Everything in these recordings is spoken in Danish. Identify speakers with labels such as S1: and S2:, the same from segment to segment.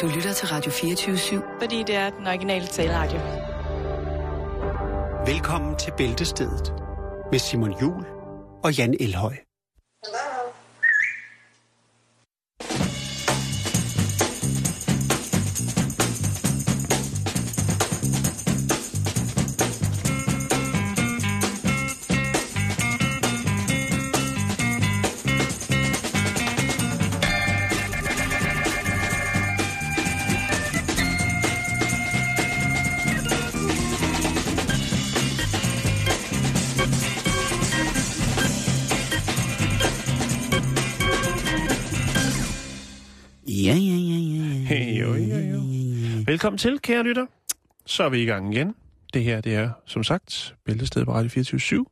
S1: Du lytter til Radio 24-7.
S2: Fordi det er den originale taleradio.
S3: Velkommen til Bæltestedet med Simon Jul og Jan Elhøj.
S4: Velkommen til, kære lytter. Så er vi i gang igen. Det her, det er, som sagt, Bæltestedet på Radio 24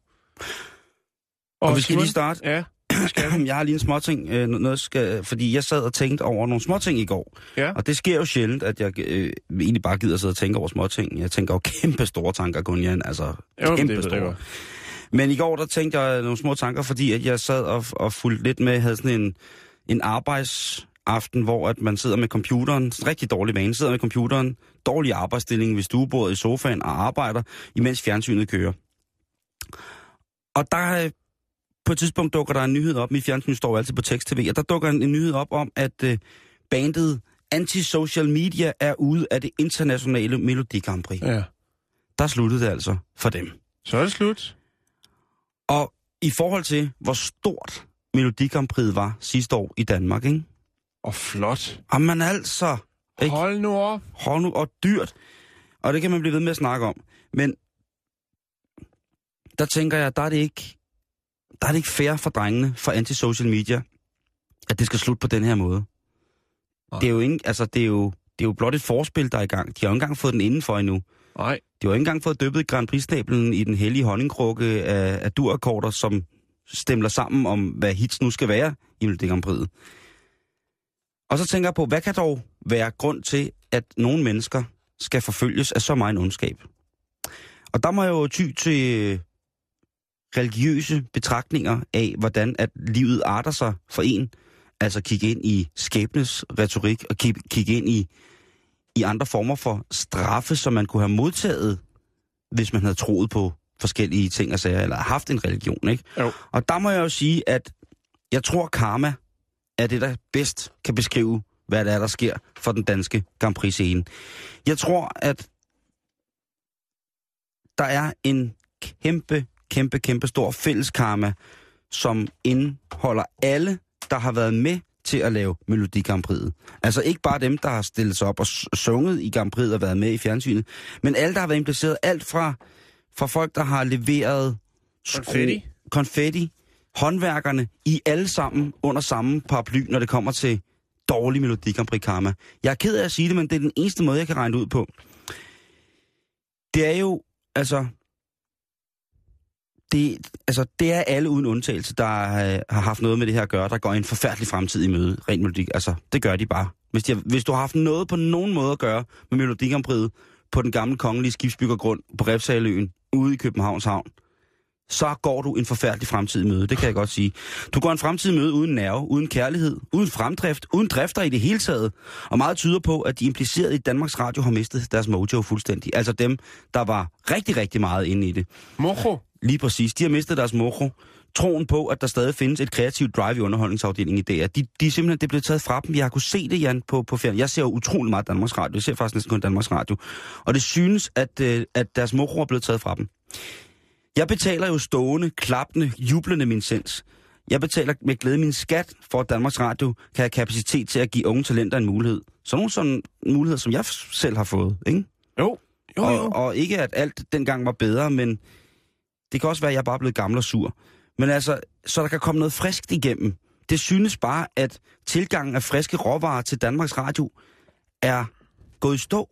S5: Og vi skal lige starte.
S4: Ja, det skal.
S5: Jeg har lige en småting, øh, noget skal, fordi jeg sad og tænkte over nogle småting i går.
S4: Ja.
S5: Og det sker jo sjældent, at jeg øh, egentlig bare gider sidde og tænke over småting. Jeg tænker jo kæmpe store tanker, kun Jan. Altså,
S4: Jo,
S5: kæmpe
S4: det
S5: store.
S4: godt.
S5: Men i går, der tænkte jeg nogle små tanker, fordi at jeg sad og, og fulgte lidt med, havde sådan en, en arbejdsaften, hvor at man sidder med computeren, rigtig dårlig vane, sidder med computeren, dårlig arbejdsstilling ved stuebordet i sofaen og arbejder, imens fjernsynet kører. Og der på et tidspunkt dukker der en nyhed op, mit fjernsyn står altid på tekst-tv, og der dukker en, en nyhed op om, at øh, bandet Anti-Social Media er ude af det internationale Melodi Grand Prix.
S4: Ja.
S5: Der sluttede det altså for dem.
S4: Så er det slut.
S5: Og i forhold til, hvor stort Melodi Grand Prix var sidste år i Danmark, ikke?
S4: Og flot.
S5: Jamen altså, ikke?
S4: Hold nu op.
S5: Hold nu, og dyrt. Og det kan man blive ved med at snakke om. Men der tænker jeg, der er det ikke, der er det ikke fair for drengene, for anti-social media, at det skal slutte på den her måde.
S4: Nej.
S5: Det er jo ikke, altså det er jo, det er jo blot et forspil, der er i gang. De har jo ikke engang fået den indenfor endnu.
S4: Nej.
S5: De har jo ikke engang fået dyppet Grand Prix-snablen i den hellige honningkrukke af, af durakkorder, som stemler sammen om, hvad hits nu skal være i Melodi Grand Prix. Og så tænker jeg på, hvad kan dog være grund til, at nogle mennesker skal forfølges af så meget ondskab? Og der må jeg jo ty til religiøse betragtninger af, hvordan at livet arter sig for en. Altså kigge ind i skæbnes retorik og kig- kigge ind i, i andre former for straffe, som man kunne have modtaget, hvis man havde troet på forskellige ting og sager, eller haft en religion, ikke?
S4: Jo.
S5: Og der må jeg jo sige, at jeg tror, karma er det, der bedst kan beskrive, hvad det er, der sker for den danske Grand Prix-scene. Jeg tror, at der er en kæmpe, kæmpe, kæmpe stor fælles karma, som indeholder alle, der har været med til at lave Melodi Grand Prix. Altså ikke bare dem, der har stillet sig op og sunget i Grand Prix og været med i fjernsynet, men alle, der har været impliceret. Alt fra, fra folk, der har leveret skru-
S4: Konfetti
S5: håndværkerne, i alle sammen under samme paraply, når det kommer til dårlig Melodi Grand Prix karma. Jeg er ked af at sige det, men det er den eneste måde, jeg kan regne ud på. Det er jo, altså... Det, altså, det er alle uden undtagelse, der øh, har haft noget med det her at gøre, der går en forfærdelig fremtid i møde, rent melodi. Altså, det gør de bare. Hvis, de har, hvis du har haft noget på nogen måde at gøre med Melodi på den gamle kongelige skibsbyggergrund på Refsaløen ude i Københavns Havn, så går du en forfærdelig fremtid møde, det kan jeg godt sige. Du går en fremtid møde uden nerve, uden kærlighed, uden fremdrift, uden drifter i det hele taget. Og meget tyder på, at de implicerede i Danmarks Radio har mistet deres mojo fuldstændig. Altså dem, der var rigtig, rigtig meget inde i det.
S4: Mojo.
S5: Lige præcis. De har mistet deres mojo. Troen på, at der stadig findes et kreativt drive i underholdningsafdelingen i dag. De, de er simpelthen det blevet taget fra dem. Jeg har kunnet se det, Jan, på, på fjern. Jeg ser jo utrolig meget Danmarks Radio. Jeg ser faktisk næsten kun Danmarks Radio. Og det synes, at, øh, at deres mojo er blevet taget fra dem. Jeg betaler jo stående, klappende, jublende min sens. Jeg betaler med glæde min skat, for at Danmarks Radio kan have kapacitet til at give unge talenter en mulighed. Så nogle sådan muligheder, som jeg selv har fået, ikke?
S4: Jo. Jo,
S5: og,
S4: jo.
S5: og ikke at alt dengang var bedre, men det kan også være, at jeg bare er blevet gammel og sur. Men altså, så der kan komme noget friskt igennem. Det synes bare, at tilgangen af friske råvarer til Danmarks Radio er gået i stå.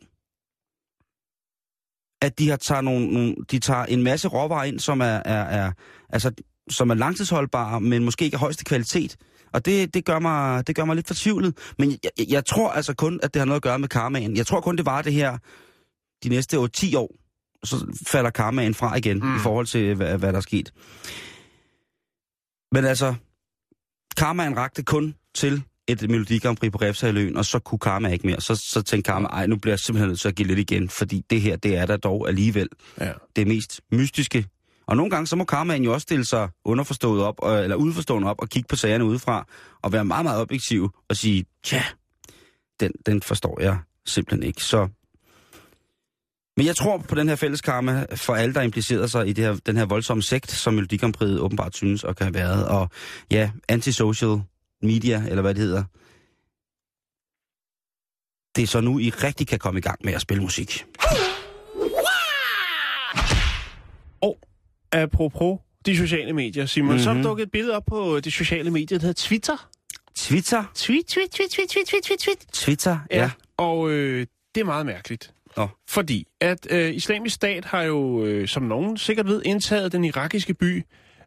S5: At de har tager nogle, nogle, de tager en masse råvarer ind, som er, er, er, altså, som er langtidsholdbare, men måske ikke af højeste kvalitet. Og det, det, gør mig, det gør mig lidt fortvivlet. Men jeg, jeg, jeg tror altså kun, at det har noget at gøre med karmaen. Jeg tror kun, det var det her de næste 8-10 år. Så falder karmaen fra igen mm. i forhold til, hvad, hvad der er sket. Men altså, karmaen rakte kun til et Melodi Grand Prix på Refshaløen, og så kunne Karma ikke mere. Så, så tænkte Karma, ej, nu bliver jeg simpelthen nødt til at give lidt igen, fordi det her, det er der dog alligevel
S4: Ja.
S5: det mest mystiske. Og nogle gange, så må karmaen jo også stille sig underforstået op, og, eller udforstående op, og kigge på sagerne udefra, og være meget, meget objektiv, og sige, tja, den, den forstår jeg simpelthen ikke. Så men jeg tror på den her fælles karma for alle, der implicerer sig i det her, den her voldsomme sekt, som Melodi Grand Prix åbenbart synes at kan have været. Og ja, antisocial media, eller hvad det hedder. Det er så nu, I rigtig kan komme i gang med at spille musik.
S4: Og apropos de sociale medier, Simon, mm-hmm. så er
S5: Mhm.
S4: dukket et billede op på de sociale medier, der hedder Twitter.
S5: Twitter?
S4: Tweet, tweet, tweet, tweet, tweet, tweet, tweet, tweet.
S5: Twitter, ja. ja.
S4: Og øh, det er meget mærkeligt.
S5: Nå.
S4: Fordi at øh, islamisk stat har jo, øh, som nogen sikkert ved, indtaget den irakiske by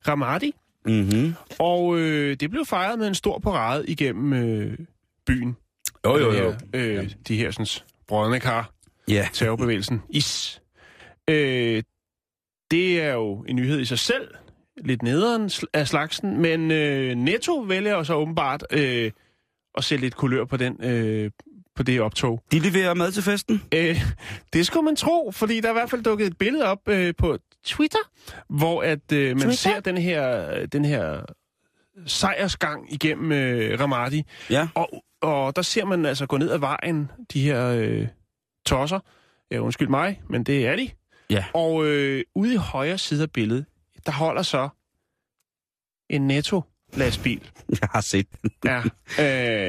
S4: Ramadi.
S5: Mm-hmm.
S4: Og øh, det blev fejret med en stor parade igennem øh, byen.
S5: Jo, jo, jo.
S4: Her, øh, de her sådan, brødne kar,
S5: Ja.
S4: terrorbevægelsen IS. Øh, det er jo en nyhed i sig selv. Lidt nederen af slagsen. Men øh, Netto vælger så åbenbart øh, at sætte lidt kulør på, den, øh, på det optog.
S5: De leverer mad til festen?
S4: Øh, det skulle man tro, fordi der er i hvert fald dukket et billede op øh, på Twitter, hvor at øh, man
S2: Twitter?
S4: ser den her, den her sejrsgang igennem øh, Ramadi.
S5: Ja.
S4: Og, og der ser man altså gå ned ad vejen, de her øh, tosser. Ja, undskyld mig, men det er de.
S5: Ja.
S4: Og øh, ude i højre side af billedet, der holder så en netto lastbil.
S5: Jeg har set den.
S4: Ja.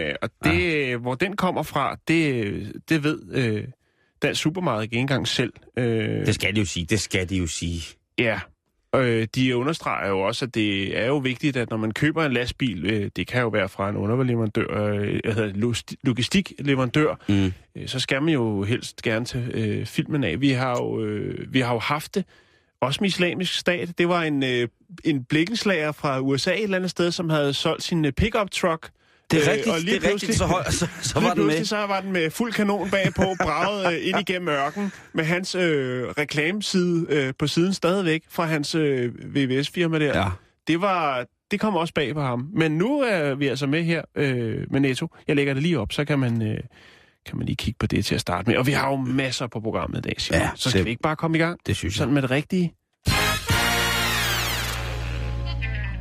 S4: Øh, og det, ja. hvor den kommer fra, det, det ved øh, Dansk Supermarked ikke engang selv. Øh,
S5: Det skal de jo sige. Det skal de jo sige.
S4: Ja. Øh, de understreger jo også, at det er jo vigtigt, at når man køber en lastbil, øh, det kan jo være fra en underleverandør, øh, logi- logistikleverandør,
S5: Mm.
S4: øh, så skal man jo helst gerne tage øh, filmen af. Vi har, jo, øh, vi har jo haft det, også med islamisk stat. Det var en, øh, en blikkenslager fra USA et eller andet sted, som havde solgt sin øh, pickup truck.
S5: Det er
S4: Øh,
S5: rigtigt,
S4: og lige
S5: det er rigtigt. Så, høj, så, så
S4: Lige
S5: var den med.
S4: pludselig så var den med fuld kanon bagpå, braget øh, ind igennem ørken, med hans øh, reklameside øh, på siden stadigvæk fra hans øh, VVS-firma der.
S5: Ja.
S4: Det var det kom også bag på ham. Men nu er vi altså med her øh, med Netto. Jeg lægger det lige op, så kan man, øh, kan man lige kigge på det til at starte med. Og vi har jo masser på programmet i dag, Simon.
S5: Ja,
S4: så skal
S5: det-
S4: vi ikke bare komme i gang?
S5: Det synes jeg.
S4: Sådan med det rigtige.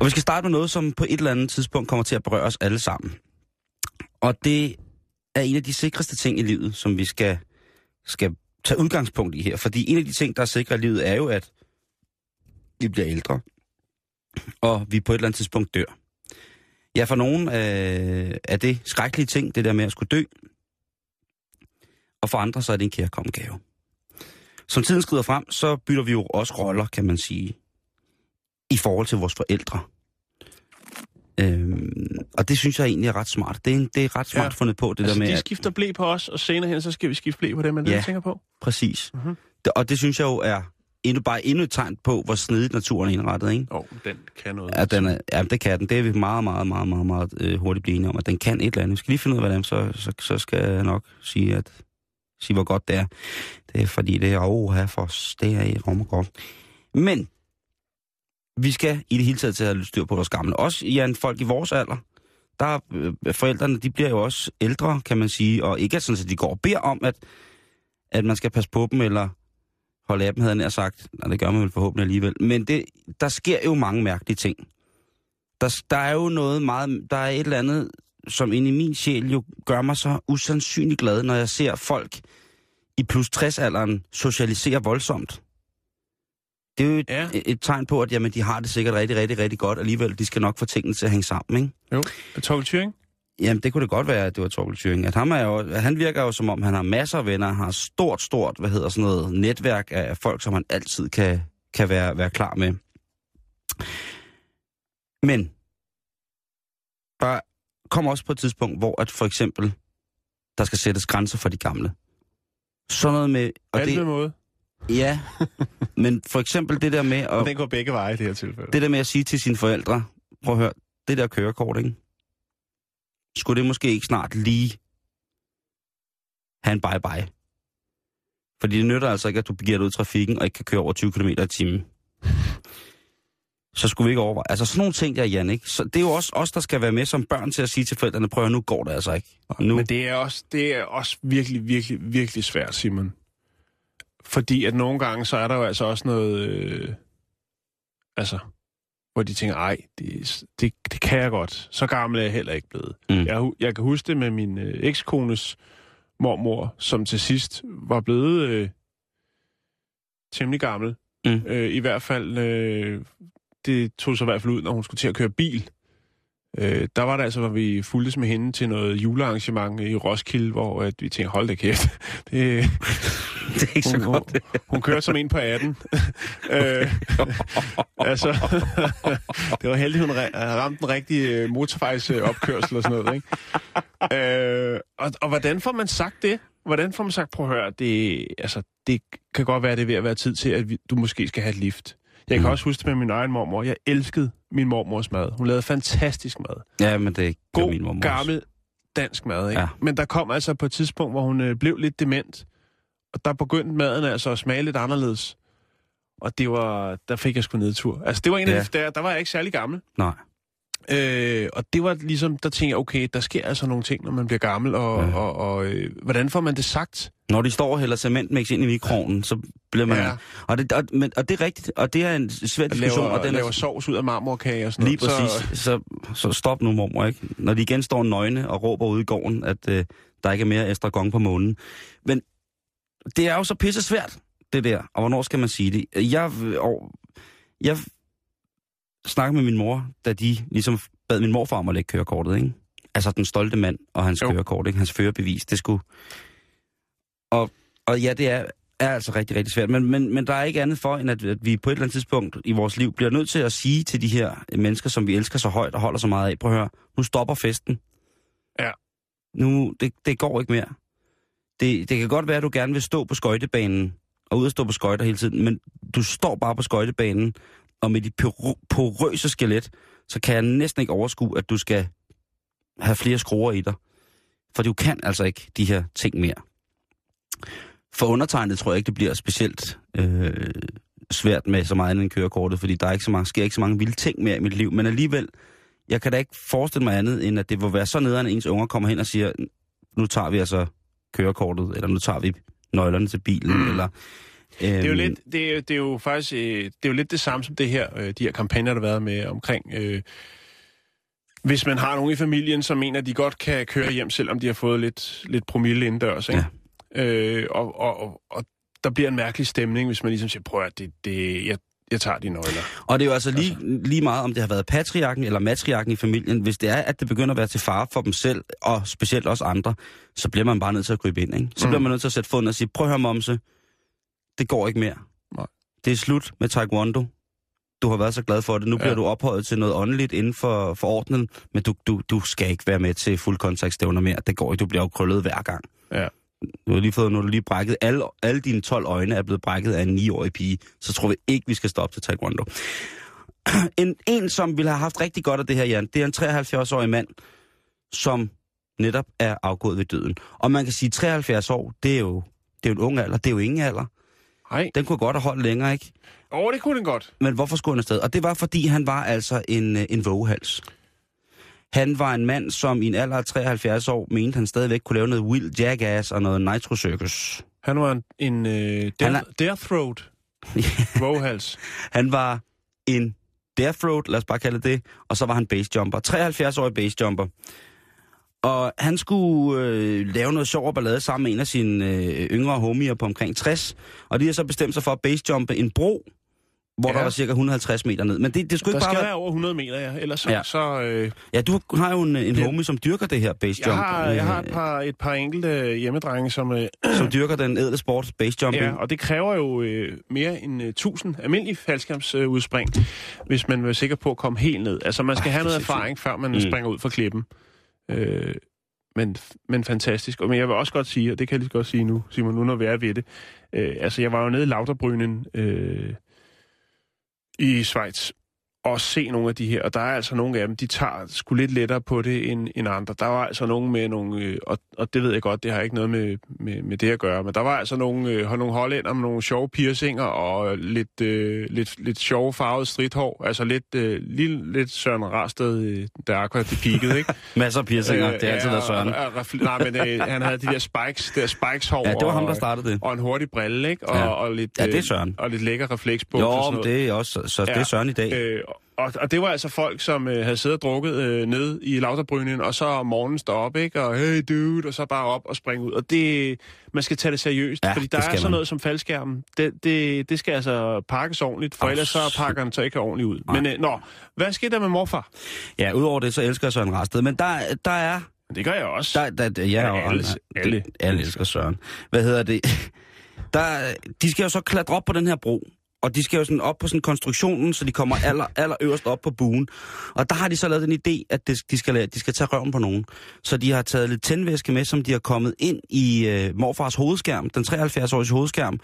S5: Og vi skal starte med noget, som på et eller andet tidspunkt kommer til at berøre os alle sammen. Og det er en af de sikreste ting i livet, som vi skal, skal tage udgangspunkt i her. Fordi en af de ting, der er sikre i livet, er jo, at vi bliver ældre. Og vi på et eller andet tidspunkt dør. Ja, for nogen øh, er det skrækkelige ting, det der med at skulle dø. Og for andre, så er det en kærkommen gave. Som tiden skrider frem, så bytter vi jo også roller, kan man sige, i forhold til vores forældre. Øhm, og det synes jeg egentlig er ret smart. Det er, det er ret smart
S4: Ja.
S5: fundet på, det
S4: altså,
S5: der med,
S4: de skifter blæ på os, og senere hen, så skal vi skifte blæ på dem, det,
S5: Ja.
S4: jeg tænker på?
S5: præcis.
S4: Mhm.
S5: Det, og det synes jeg jo er endnu, bare endnu et tegn på, hvor snedigt naturen er indrettet, ikke?
S4: Åh, oh, den kan noget.
S5: Ja, den er, ja, det kan den. Det er vi meget, meget, meget, meget, meget øh, hurtigt blive enige om, at den kan et eller andet. Vi skal lige finde ud af, hvad det er, så, så, så skal jeg nok sige, at sige, hvor godt det er. Det er fordi, det er oh, her for os. Det er i rum godt. Men vi skal i det hele taget til at have styr på vores gamle. Også Jan, folk i vores alder. Der er, forældrene, de bliver jo også ældre, kan man sige, og ikke er sådan, at de går og beder om, at, at man skal passe på dem, eller holde af dem, havde jeg sagt. Nej, det gør man vel forhåbentlig alligevel. Men det, der sker jo mange mærkelige ting. Der, der er jo noget meget, der er et eller andet, som inde i min sjæl jo gør mig så usandsynligt glad, når jeg ser folk i plus 60-alderen socialisere voldsomt. Det er jo et,
S4: Ja.
S5: et tegn på, at jamen, de har det sikkert rigtig, rigtig, rigtig godt alligevel. De skal nok få tingene til at hænge sammen, ikke?
S4: Jo, Torkel Thuring?
S5: Jamen, det kunne det godt være, at det var Torkel Thuring. At ham er jo, han virker jo som om, han har masser af venner, har stort, stort, hvad hedder sådan noget, netværk af folk, som han altid kan, kan være, være klar med. Men, der kommer også på et tidspunkt, hvor at for eksempel, der skal sættes grænser for de gamle. Sådan noget med... Og det,
S4: måde.
S5: ja, men for eksempel det der med at,
S4: den går begge veje i det her tilfælde.
S5: det der med at sige til sine forældre, prøv at høre, det der kørekort, ikke? Skulle det måske ikke snart lige have en bye-bye? Fordi det nytter altså ikke, at du begiver dig ud i trafikken og ikke kan køre over 20 km i timen. Så skulle vi ikke overveje. Altså sådan nogle ting der, Jan, ikke? Så det er jo også os, der skal være med som børn til at sige til forældrene, prøv at nu går det altså ikke. Nu.
S4: Men det er, også, det er også virkelig, virkelig, virkelig svært, Simon. Fordi at nogle gange, så er der jo altså også noget... Øh, altså, hvor de tænker, ej, det, det, det kan jeg godt. Så gammel er jeg heller ikke blevet.
S5: Mm.
S4: Jeg, jeg kan huske det med min øh, ekskones mormor, som til sidst var blevet øh, temmelig gammel.
S5: Mm.
S4: Øh, I hvert fald, øh, det tog sig i hvert fald ud, når hun skulle til at køre bil. Øh, der var det altså, hvor vi fuldtes med hende til noget julearrangement i Roskilde, hvor at vi tænkte, hold da kæft. Det,
S5: det er ikke så
S4: hun,
S5: godt.
S4: Hun, hun kørte som en på 18. øh, altså, det var heldigt, hun ramte den rigtige øh, motorvejsopkørsel og sådan noget. Ikke? Øh, og, og hvordan får man sagt det? Hvordan får man sagt, prøv at høre, det, altså, det kan godt være, det er ved at være tid til, at vi, du måske skal have et lift. Jeg kan
S5: Mm.
S4: også huske det med min egen mormor. Jeg elskede min mormors mad. Hun lavede fantastisk mad.
S5: Ja, men det gør
S4: God,
S5: min mormor også.
S4: gammel dansk mad. Ikke?
S5: Ja.
S4: Men der kom altså på et tidspunkt, hvor hun øh, blev lidt dement. Og der begyndte maden altså at smage lidt anderledes. Og det var, der fik jeg sgu nedtur. Altså det var en af
S5: Ja.
S4: de, der, der var jeg ikke særlig gammel.
S5: Nej.
S4: Øh, og det var ligesom, der tænkte jeg, okay, der sker altså nogle ting, når man bliver gammel. Og,
S5: Ja.
S4: og, og øh, hvordan får man det sagt?
S5: Når de står og hælder cementmix ind i mikroovnen, så bliver man...
S4: Ja.
S5: Og, det, og, men, og det er rigtigt, og det er en svær diskussion.
S4: laver,
S5: og den
S4: laver
S5: er,
S4: sovs ud af marmorkage og sådan
S5: Lige
S4: noget.
S5: præcis. Så, så stop nu, mormor, ikke? Når de igen står nøgne og råber ude i gården, at øh, der ikke er mere estragon på månen. Men det er jo så pisse svært, det der. Og hvornår skal man sige det? Jeg, og, jeg snakkede med min mor, da de ligesom bad min morfar om at lægge kørekortet, ikke? Altså den stolte mand og hans
S4: jo.
S5: kørekort, ikke? Hans førerbevis, det skulle... Og, og ja, det er, er altså rigtig, rigtig svært. Men, men, men der er ikke andet for, end at, at vi på et eller andet tidspunkt i vores liv bliver nødt til at sige til de her mennesker, som vi elsker så højt og holder så meget af, prøv at høre, nu stopper festen.
S4: Ja.
S5: Nu, det, det går ikke mere. Det, det kan godt være, at du gerne vil stå på skøjtebanen, og ud og stå på skøjter hele tiden, men du står bare på skøjtebanen, og med dit porøse skelet, så kan jeg næsten ikke overskue, at du skal have flere skruer i dig. For du kan altså ikke de her ting mere. For undertegnet tror jeg ikke, det bliver specielt øh, svært med så meget andet end kørekortet, fordi der er ikke så mange, sker ikke så mange vilde ting mere i mit liv. Men alligevel, jeg kan da ikke forestille mig andet, end at det vil være så nederen, at ens unger kommer hen og siger, nu tager vi altså kørekortet, eller nu tager vi nøglerne til bilen, mm. eller... Øhm,
S4: Det er jo lidt, det er, det er jo faktisk, øh, det er jo lidt det samme som det her, øh, de her kampagner, der har været med omkring, øh, hvis man har nogen i familien, som mener, at de godt kan køre hjem, selvom de har fået lidt, lidt promille indendørs, ikke? Ja. Øh, og, og, og, og der bliver en mærkelig stemning, hvis man ligesom siger, prøv at det, det, jeg, jeg tager de nøgler.
S5: Og det er jo altså lige, lige meget, om det har været patriarken eller matriarken i familien. Hvis det er, at det begynder at være til fare for dem selv, og specielt også andre, så bliver man bare nødt til at gribe ind. Ikke? Så
S4: Mm.
S5: bliver man nødt til at sætte foden og sige, prøv at høre, Momse, det går ikke mere.
S4: Nej.
S5: Det er slut med taekwondo. Du har været så glad for det. Nu
S4: Ja.
S5: bliver du ophøjet til noget åndeligt inden for, for ordenen, men du, du, du skal ikke være med til fuldkontaktstævner mere. Det går ikke. Du bliver jo krøllet hver gang.
S4: Ja.
S5: Du har lige fået, har du lige brækket, alle, alle dine 12 øjne er blevet brækket af en 9-årig pige, så tror vi ikke, vi skal stoppe til taekwondo. En, en, som ville have haft rigtig godt af det her, Jan, det er en 73-årig mand, som netop er afgået ved døden. Og man kan sige, 73 år, det er jo, det er jo en ung alder, det er jo ingen alder.
S4: Nej.
S5: Den kunne godt have holdt længere, ikke?
S4: Åh, oh, det kunne den godt.
S5: Men hvorfor skulle han afsted? Og det var, fordi han var altså en, øh, en vågehals. Han var en mand, som i en alder af 73 år mente, han stadigvæk kunne lave noget Will Jackass og noget Nitro Circus.
S4: Han var en, en uh, death,
S5: Han er-
S4: death throat. Våghals.
S5: Han var en death road, lad os bare kalde det og så var han basejumper. 73-årig basejumper. Og han skulle øh, lave noget sjov og ballade sammen med en af sine øh, yngre homier på omkring 60. Og de har så bestemt sig for at basejumpe en bro, hvor ja. Der var cirka 150 meter ned. Men det, det skulle
S4: Der
S5: ikke bare
S4: skal
S5: være...
S4: være over 100 meter, ja. Ellers så...
S5: Ja.
S4: Så øh,
S5: Ja, du har jo en, en
S4: Ja.
S5: homie, som dyrker det her basejump.
S4: jeg, har, jeg har et
S5: øh,
S4: par, et par enkelte hjemmedrenge, som... Øh,
S5: Som dyrker den edle sport, basejumping.
S4: ja, og det kræver jo øh, mere end øh, 1000 almindelige faldskærmsudspring, øh, hvis man vil være sikker på at komme helt ned. Altså, man skal
S5: Ej,
S4: have
S5: det er
S4: noget erfaring, før man
S5: mm.
S4: springer ud fra klippen. Øh, men, men fantastisk. Og men jeg vil også godt sige, og det kan jeg lige godt sige nu, Simon, nu når vi er ved det. Øh, altså, jeg var jo nede i Lauterbrynen øh, i Schweiz, og se nogle af de her, og der er altså nogle af dem, de tager sgu lidt lettere på det end, end andre. Der var altså nogle med nogle, øh, og, og det ved jeg godt, det har ikke noget med, med, med det at gøre. Men der var altså nogle, øh, nogle hollænder med nogle sjove piercinger og lidt, øh, lidt, lidt sjove farvet stridthår. Altså lidt, øh, lille, lidt Søren Rasted, øh, da Aqua de peakede, ikke?
S5: Masser af piercinger, det har altid været Søren.
S4: Og, og, og, nej, men øh, han havde de der spikes, der spikes hår.
S5: Ja, det var ham, der
S4: og-
S5: startede det.
S4: Og en hurtig brille, ikke? Og,
S5: Ja.
S4: og lidt,
S5: Ja, det er
S4: øh,
S5: Søren.
S4: Og lidt lækker refleksbuks og
S5: Jo,
S4: sådan
S5: men
S4: noget.
S5: det er også, så det er. Søren i dag.
S4: Øh, og, og det var altså folk, som øh, havde siddet og drukket øh, ned i Lauterbrynen, og så om morgenen stå op, ikke? Og hey dude, og så bare op og springe ud. Og det, man skal tage det seriøst,
S5: Ja,
S4: fordi der er sådan
S5: man.
S4: noget som faldskærmen. Det, det, det skal altså pakkes ordentligt, for
S5: Au,
S4: ellers så pakker den så ikke ordentligt ud.
S5: Nej.
S4: Men øh, nå, hvad sker der med morfar?
S5: Ja, udover det, så elsker jeg Søren Rasted. Men der, der er...
S4: Det gør jeg også.
S5: Der, der, der, ja,
S4: Ja, alle- alle.
S5: alle elsker Søren. Hvad hedder det? Der, de skal jo så klatre op på den her bro. Og de skal jo sådan op på sådan konstruktionen, så de kommer aller, aller øverst op på buen. Og der har de så lavet den idé, at de, skal, de skal tage røven på nogen. Så de har taget lidt tændvæske med, som de har kommet ind i øh, morfars hovedskærm, den 73-årige hovedskærm.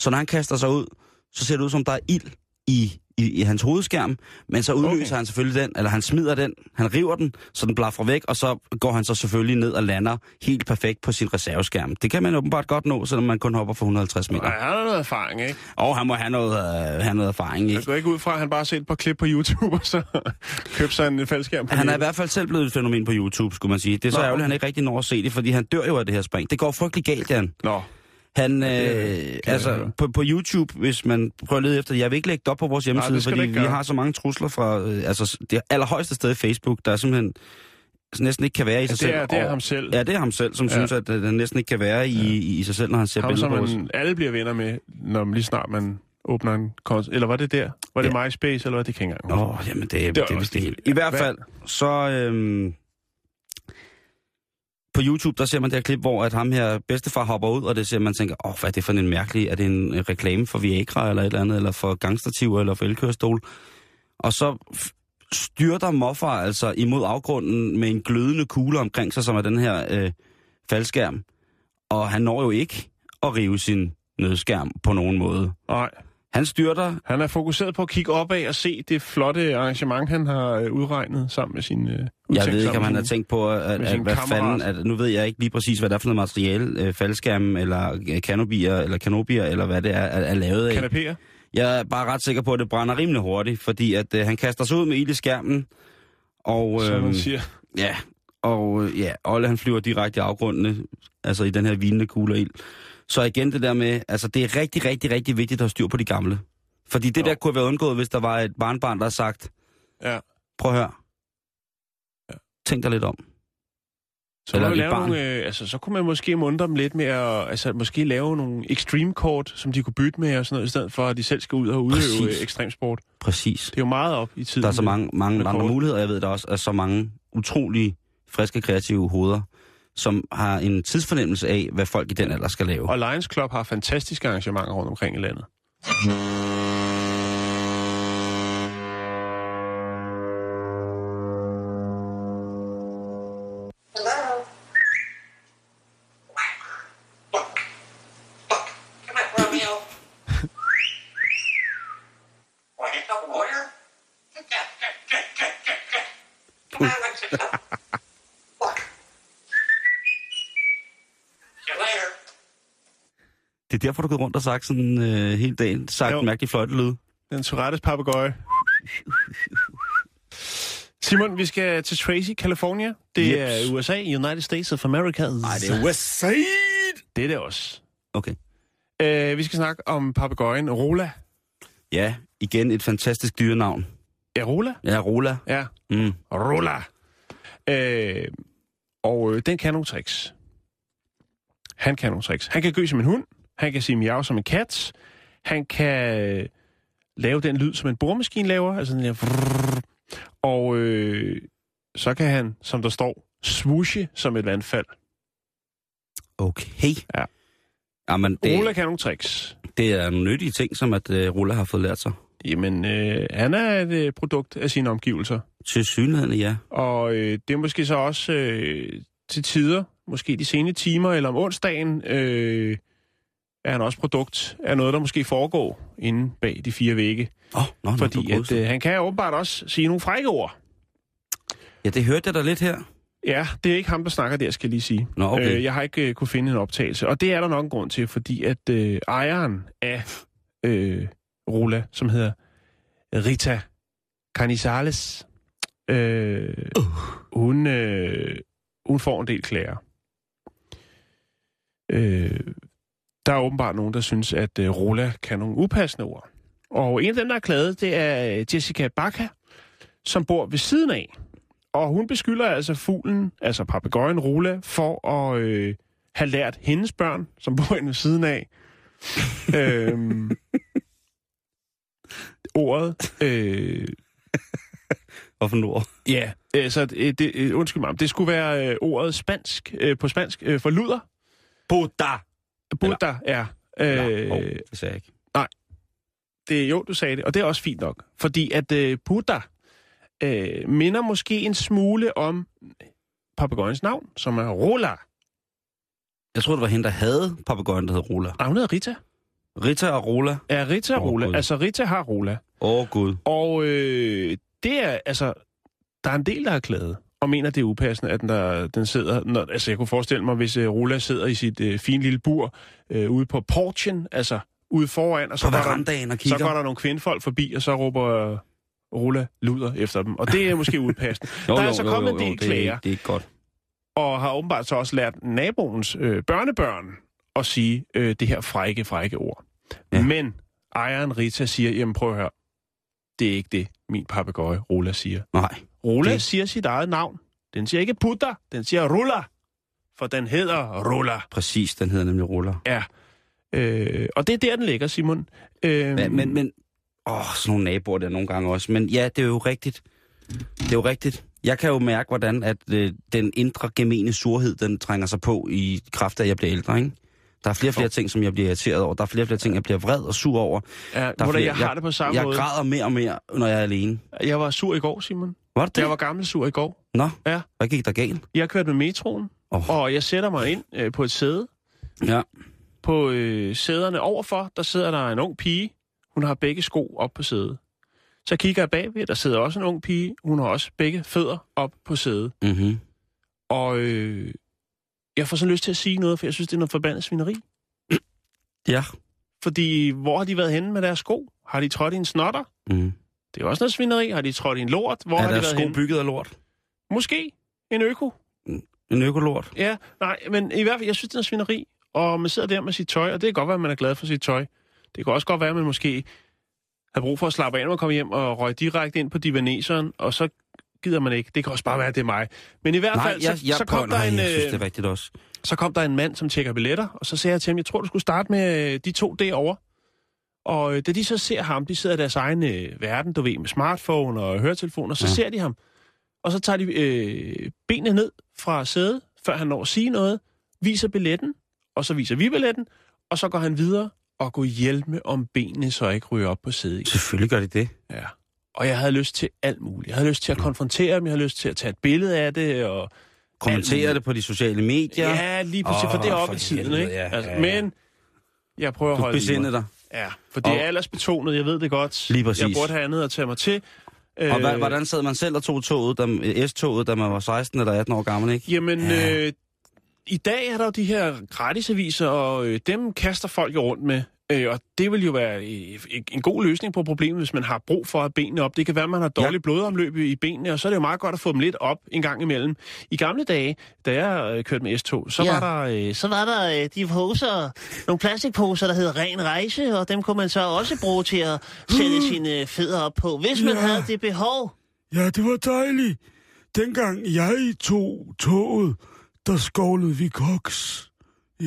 S5: Så når han kaster sig ud, så ser det ud som, der er ild i, i, i hans hovedskærm, men så udløser
S4: Okay.
S5: han selvfølgelig den, eller han smider den, han river den, så den blaffer væk, og så går han så selvfølgelig ned og lander helt perfekt på sin reserveskærm. Det kan man åbenbart godt nå, selvom man kun hopper for 150 meter.
S4: Nej, han har noget erfaring, ikke?
S5: Og han må have noget, øh, have noget erfaring,
S4: Jeg
S5: ikke?
S4: går ikke ud fra, at han bare har set et par klip på YouTube, og så købte sig en faldskærm på
S5: Han er i hvert fald selv blevet et fænomen på YouTube, skulle man sige. Det er så
S4: Nå,
S5: ærgerligt, at han ikke rigtig når at se det, fordi han dør jo af det her spring. Det går frygtelig galt, Jan.
S4: Nå,
S5: Han,
S4: det
S5: øh,
S4: jeg
S5: altså, på, på YouTube, hvis man prøver at lede efter det, jeg vil ikke lægge det op på vores hjemmeside,
S4: det du
S5: fordi vi har så mange trusler fra, øh, altså, det allerhøjeste sted i Facebook, der er simpelthen næsten ikke kan være i sig
S4: det
S5: selv.
S4: er, det er
S5: Og-
S4: ham selv.
S5: Ja, det er ham selv, som
S4: Ja.
S5: ja. synes, at øh, han næsten ikke kan være i, i, i sig selv, når han ser
S4: Ham,
S5: billeder på os.
S4: alle bliver venner med, når man lige snart man åbner en konto. Eller var det der? Var det
S5: Ja.
S4: MySpace, eller hvad? Det kan jeg ikke engang
S5: Åh, oh, jamen det, det, det, det er det
S4: det.
S5: hele. I hvert fald, så øhm, på YouTube, der ser man det her klip, hvor at ham her bedstefar hopper ud, og det ser man tænker, åh, oh, hvad er det for en mærkelig, er det en reklame for Viagra eller et eller andet, eller for gangstativer, eller for elkørestol? Og så styrter Moffer altså imod afgrunden med en glødende kugle omkring sig, som er den her øh, faldskærm. Og han når jo ikke at rive sin nødskærm på nogen måde.
S4: Nej,
S5: Han styrter
S4: han er fokuseret på at kigge opad og se det flotte arrangement, han har øh, udregnet sammen med sin... Øh,
S5: Jeg ved ikke, om han har tænkt på, at, at, hvad
S4: kammerat.
S5: fanden, at, nu ved jeg ikke lige præcis, hvad det er for noget materiale, øh, faldskærme eller øh, kanobier, eller kanobier, eller hvad det er, er, er lavet af.
S4: kanapéer.
S5: Jeg er bare ret sikker på, at det brænder rimelig hurtigt, fordi at øh, han kaster sig ud med ild i skærmen, og,
S4: Som man
S5: øhm,
S4: siger.
S5: ja, og øh, ja, Olle han flyver direkte i afgrundene, altså i den her vinende kugle ild. Så igen det der med, altså det er rigtig, rigtig, rigtig vigtigt at have styr på de gamle. Fordi det
S4: Jo.
S5: der kunne have været undgået, hvis der var et barnbarn, der har sagt,
S4: Ja.
S5: prøv at høre. Tænk dig lidt om.
S4: Så,
S5: Eller
S4: lave
S5: barn.
S4: nogle, øh, altså, så kunne man måske muntre dem lidt med at altså, måske lave nogle extreme kort, som de kunne bytte med og sådan noget, i stedet for at de selv skal ud og udøve
S5: Præcis.
S4: øh, ekstremsport.
S5: Præcis.
S4: Det er jo meget op i tiden.
S5: Der er så mange, mange andre
S4: kort.
S5: muligheder. Jeg ved, der også er så mange utrolig friske, kreative hoveder, som har en tidsfornemmelse af, hvad folk i den alder skal lave.
S4: Og Lions Club har fantastiske arrangementer rundt omkring i landet.
S5: Derfor, du går rundt og sagt sådan øh, hele dagen. Sagt
S4: Jo.
S5: mærkelig fløjtelyd.
S4: Den Tourettes papegøje. Simon, vi skal til Tracy, California. Det
S5: Jeps.
S4: er USA, United States of America.
S5: Nej, det er Westside.
S4: Det er det også.
S5: Okay.
S4: Uh, vi skal snakke om papegøjen Rola.
S5: Ja, igen et fantastisk dyrenavn.
S4: Ja, Rola?
S5: Ja, Rola.
S4: Ja,
S5: Mm.
S4: Rola. Uh, og øh, den kan nogle tricks. Han kan nogle tricks. Han kan gø som en hund. Han kan sige miau som en kat. Han kan øh, lave den lyd, som en boremaskine laver. Altså den der... Og øh, så kan han, som der står, swooshe som et vandfald.
S5: Okay.
S4: Ja.
S5: Jamen,
S4: Det...
S5: Det,
S4: kan nogle tricks.
S5: det er nogle nyttige ting, som at øh, Rola har fået lært sig.
S4: Jamen, øh, han er et øh, produkt af sine omgivelser.
S5: Til synligheden, ja.
S4: Og øh, det er måske så også øh, til tider, måske de sene timer eller om onsdagen, øh, er han også produkt af noget, der måske foregår inde bag de fire vægge.
S5: Oh, nå,
S4: Fordi
S5: nå,
S4: at, øh, han kan åbenbart også sige nogle frække ord.
S5: Ja, det hørte jeg da lidt her.
S4: Ja, det er ikke ham, der snakker der, skal jeg lige sige.
S5: Nå, okay.
S4: Øh, jeg har ikke øh, kunne finde en optagelse, og det er der nok en grund til, fordi at øh, ejeren af øh, Rula, som hedder Rita Canizales, øh, uh. hun, øh, hun får en del klager. Øh, der er åbenbart nogen, der synes, at øh, Rola kan nogle upassende ord. Og en af dem, der er klaget, det er Jessica Baca, som bor ved siden af. Og hun beskylder altså fuglen, altså papegøjen Rola, for at øh, have lært hendes børn, som bor inde ved siden af, øhm, ordet. Øh,
S5: Hvorfor ord?
S4: ja, altså, det, øh, undskyld mig, det skulle være øh, ordet spansk, øh, på spansk øh, for luder.
S5: Buddha!
S4: Buddha er...
S5: Øh, oh, det sagde jeg ikke.
S4: det, jo, du sagde det, og det er også fint nok. Fordi at øh, Buddha øh, minder måske en smule om papegøjens navn, som er Rola.
S5: Jeg tror det var hende, der havde papegøjen, der hed Rola.
S4: Ah, hun hedder Rita.
S5: Rita og Rola.
S4: Ja, Rita
S5: Åh,
S4: Rola.
S5: Gud.
S4: Altså, Rita har Rola.
S5: Åh, oh, Gud.
S4: Og øh, det er, altså, der er en del, der har klaget og mener, det er upassende, at den, der, den sidder... Når, altså, jeg kunne forestille mig, hvis øh, Rola sidder i sit øh, fine lille bur øh, ude på porchen, altså ude foran, og så
S5: På
S4: går, der,
S5: og
S4: så
S5: kigger.
S4: går der nogle kvindfolk forbi, og så råber øh, Rola luder efter dem. Og det er måske upassende.
S5: Jo,
S4: der er
S5: jo,
S4: altså
S5: jo,
S4: kommet
S5: jo,
S4: en
S5: jo,
S4: del
S5: det er-
S4: klager,
S5: Det er ikke godt.
S4: og har åbenbart så også lært naboens øh, børnebørn at sige øh, det her frække, frække ord.
S5: Ja.
S4: Men ejeren Rita siger, jamen prøv at høre, det er ikke det, min papegøje Rola siger.
S5: Nej.
S4: Rola
S5: Det-
S4: siger sit eget navn. Den siger ikke Putter, den siger Rulla. For den hedder Rulla.
S5: Præcis, den hedder nemlig Rola.
S4: Ja. Øh, og det er der, den ligger, Simon. Øh,
S5: Men, men, men åh, sådan nogle naboer der nogle gange også. Men ja, det er jo rigtigt. Det er jo rigtigt. Jeg kan jo mærke, hvordan at øh, den indre gemene surhed, den trænger sig på i kraft af, at jeg bliver ældre, ikke? Der er flere og flere ting, som jeg bliver irriteret over. Der er flere flere ting, jeg bliver vred og sur over.
S4: ja,
S5: Der er flere-
S4: jeg har det på samme
S5: jeg
S4: måde.
S5: græder mere og mere, når jeg er alene.
S4: Jeg var sur i går, Simon.
S5: Var det?
S4: Jeg var gammel sur i går.
S5: Nå,
S4: Ja.
S5: hvad gik der galt?
S4: Jeg kørte med metroen,
S5: Åh.
S4: og jeg sætter mig ind øh, på et sæde.
S5: Ja.
S4: På øh, sæderne overfor, der sidder der en ung pige. Hun har begge sko op på sædet. Så kigger jeg bagved, der sidder også en ung pige. Hun har også begge fødder op på sædet.
S5: Mm-hmm.
S4: Og øh, jeg får sådan lyst til at sige noget, for jeg synes, det er noget forbandet svineri.
S5: Ja.
S4: Fordi hvor har de været henne med deres sko? Har de trådt i en snotter?
S5: Mm.
S4: Det er også noget svineri. Har de trådt i en lort? Hvor
S5: Er
S4: har de
S5: der
S4: været
S5: sko
S4: henne?
S5: bygget af lort?
S4: Måske en øko.
S5: En økolort?
S4: Ja, nej, men i hvert fald, jeg synes, det er noget svineri. Og man sidder der med sit tøj, og det kan godt være, at man er glad for sit tøj. Det kan også godt være, at man måske har brug for at slappe af, når man kommer hjem og røge direkte ind på divaneseren, og så gider man ikke. Det kan også bare være, at det er mig. Men i hvert
S5: Nej,
S4: fald,
S5: jeg,
S4: så,
S5: jeg,
S4: så, kom
S5: nej,
S4: der en,
S5: jeg synes, det
S4: øh,
S5: er rigtigt også.
S4: så kom der en mand, som tjekker billetter, og så sagde jeg til ham, jeg tror, du skulle starte med øh, de to derovre. Og øh, da de så ser ham, de sidder i deres egen øh, verden, du ved, med smartphone og høretelefoner, så
S5: Ja.
S4: ser de ham. Og så tager de øh, benene ned fra sædet, før han når at sige noget, viser billetten, og så viser vi billetten, og så går han videre og går hjælpe om benene, så ikke ryger op på sædet.
S5: Selvfølgelig gør de det.
S4: Ja. Og jeg havde lyst til alt muligt. Jeg havde lyst til at konfrontere dem, jeg havde lyst til at tage et billede af det, og
S5: Kommentere det på de sociale medier.
S4: Ja, lige præcis,
S5: Åh,
S4: for det er oppe i tiden, ikke?
S5: ja,
S4: altså,
S5: ja, ja.
S4: Men jeg prøver at
S5: Du
S4: holde i
S5: besinde
S4: mig.
S5: dig.
S4: Ja, for det
S5: Og-
S4: er aldersbetonet, jeg ved det godt.
S5: Lige præcis.
S4: Jeg burde have andet at tage mig til.
S5: Og hvad,
S4: Øh,
S5: hvordan sad man selv og tog toget, da, S-toget, da man var 16 eller 18 år gammel, ikke?
S4: Jamen,
S5: Ja.
S4: øh, i dag er der jo de her gratisaviser, og øh, dem kaster folk jo rundt med. Øh, og det vil jo være øh, en god løsning på problemet, hvis man har brug for at benene op. Det kan være, at man har dårligt ja. blodomløb i benene, og så er det jo meget godt at få dem lidt op en gang imellem. I gamle dage, da jeg øh, kørte med S-tog, så
S5: Ja.
S4: ja. var der... Øh,
S6: Så var der øh, de poser, nogle plastikposer, der hed Ren Rejse, og dem kunne man så også bruge til at sætte sine fødder op på, hvis man
S7: Ja.
S6: havde det behov.
S7: Ja, det var dejligt. Dengang jeg tog toget, der skovlede vi koks. Ja.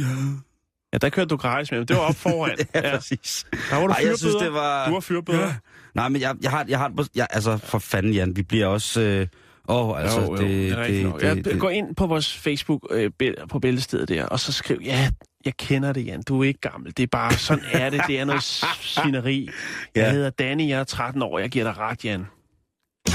S4: Ja, der kørte du gratis med. Det var op foran.
S5: Ja, præcis.
S4: Der var du
S5: Ej, jeg synes, det var...
S4: Du var fyrbøder.
S7: Ja.
S5: Nej, men jeg, jeg har, jeg har jeg, altså for fanden, Jan, vi bliver også... Øh, åh, altså,
S4: jo, jo,
S5: det,
S4: det, er nok.
S5: det,
S4: Ja,
S5: det, det,
S4: Gå ind på vores Facebook øh, på bæltestedet der, og så skriv, ja, jeg kender det, Jan. Du er ikke gammel. Det er bare, sådan er det. Det er noget svineri. Jeg
S5: Ja.
S4: hedder Danny, jeg er 13 år. Jeg giver dig ret, Jan.
S5: Ja,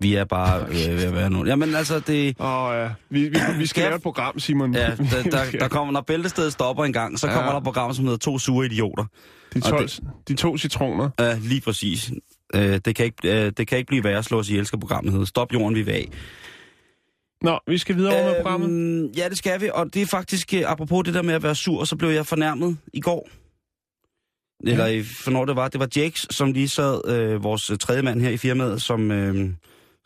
S5: vi er bare øh, ved at være nu. Jamen altså, det...
S4: Og ja, vi, vi, vi skal lave et program, Simon.
S5: Ja, der, der, der kommer, når bæltestedet stopper en gang, så
S4: Ja.
S5: kommer der et program, som hedder To Sure Idioter.
S4: de,
S5: og
S4: 12, de to citroner.
S5: Ja, lige præcis. Øh, det, kan ikke, øh, det kan ikke blive værre at slå os ihjel, skal programmet hedde. Stop jorden, vi vil af.
S4: Nå, vi skal videre over med programmet.
S5: Øhm, ja, det skal vi, og det er faktisk, øh, apropos det der med at være sur, så blev jeg fornærmet i går. Eller i, for når det var, det var Jakes, som lige sad, øh, vores tredje mand her i firmaet, som, øh,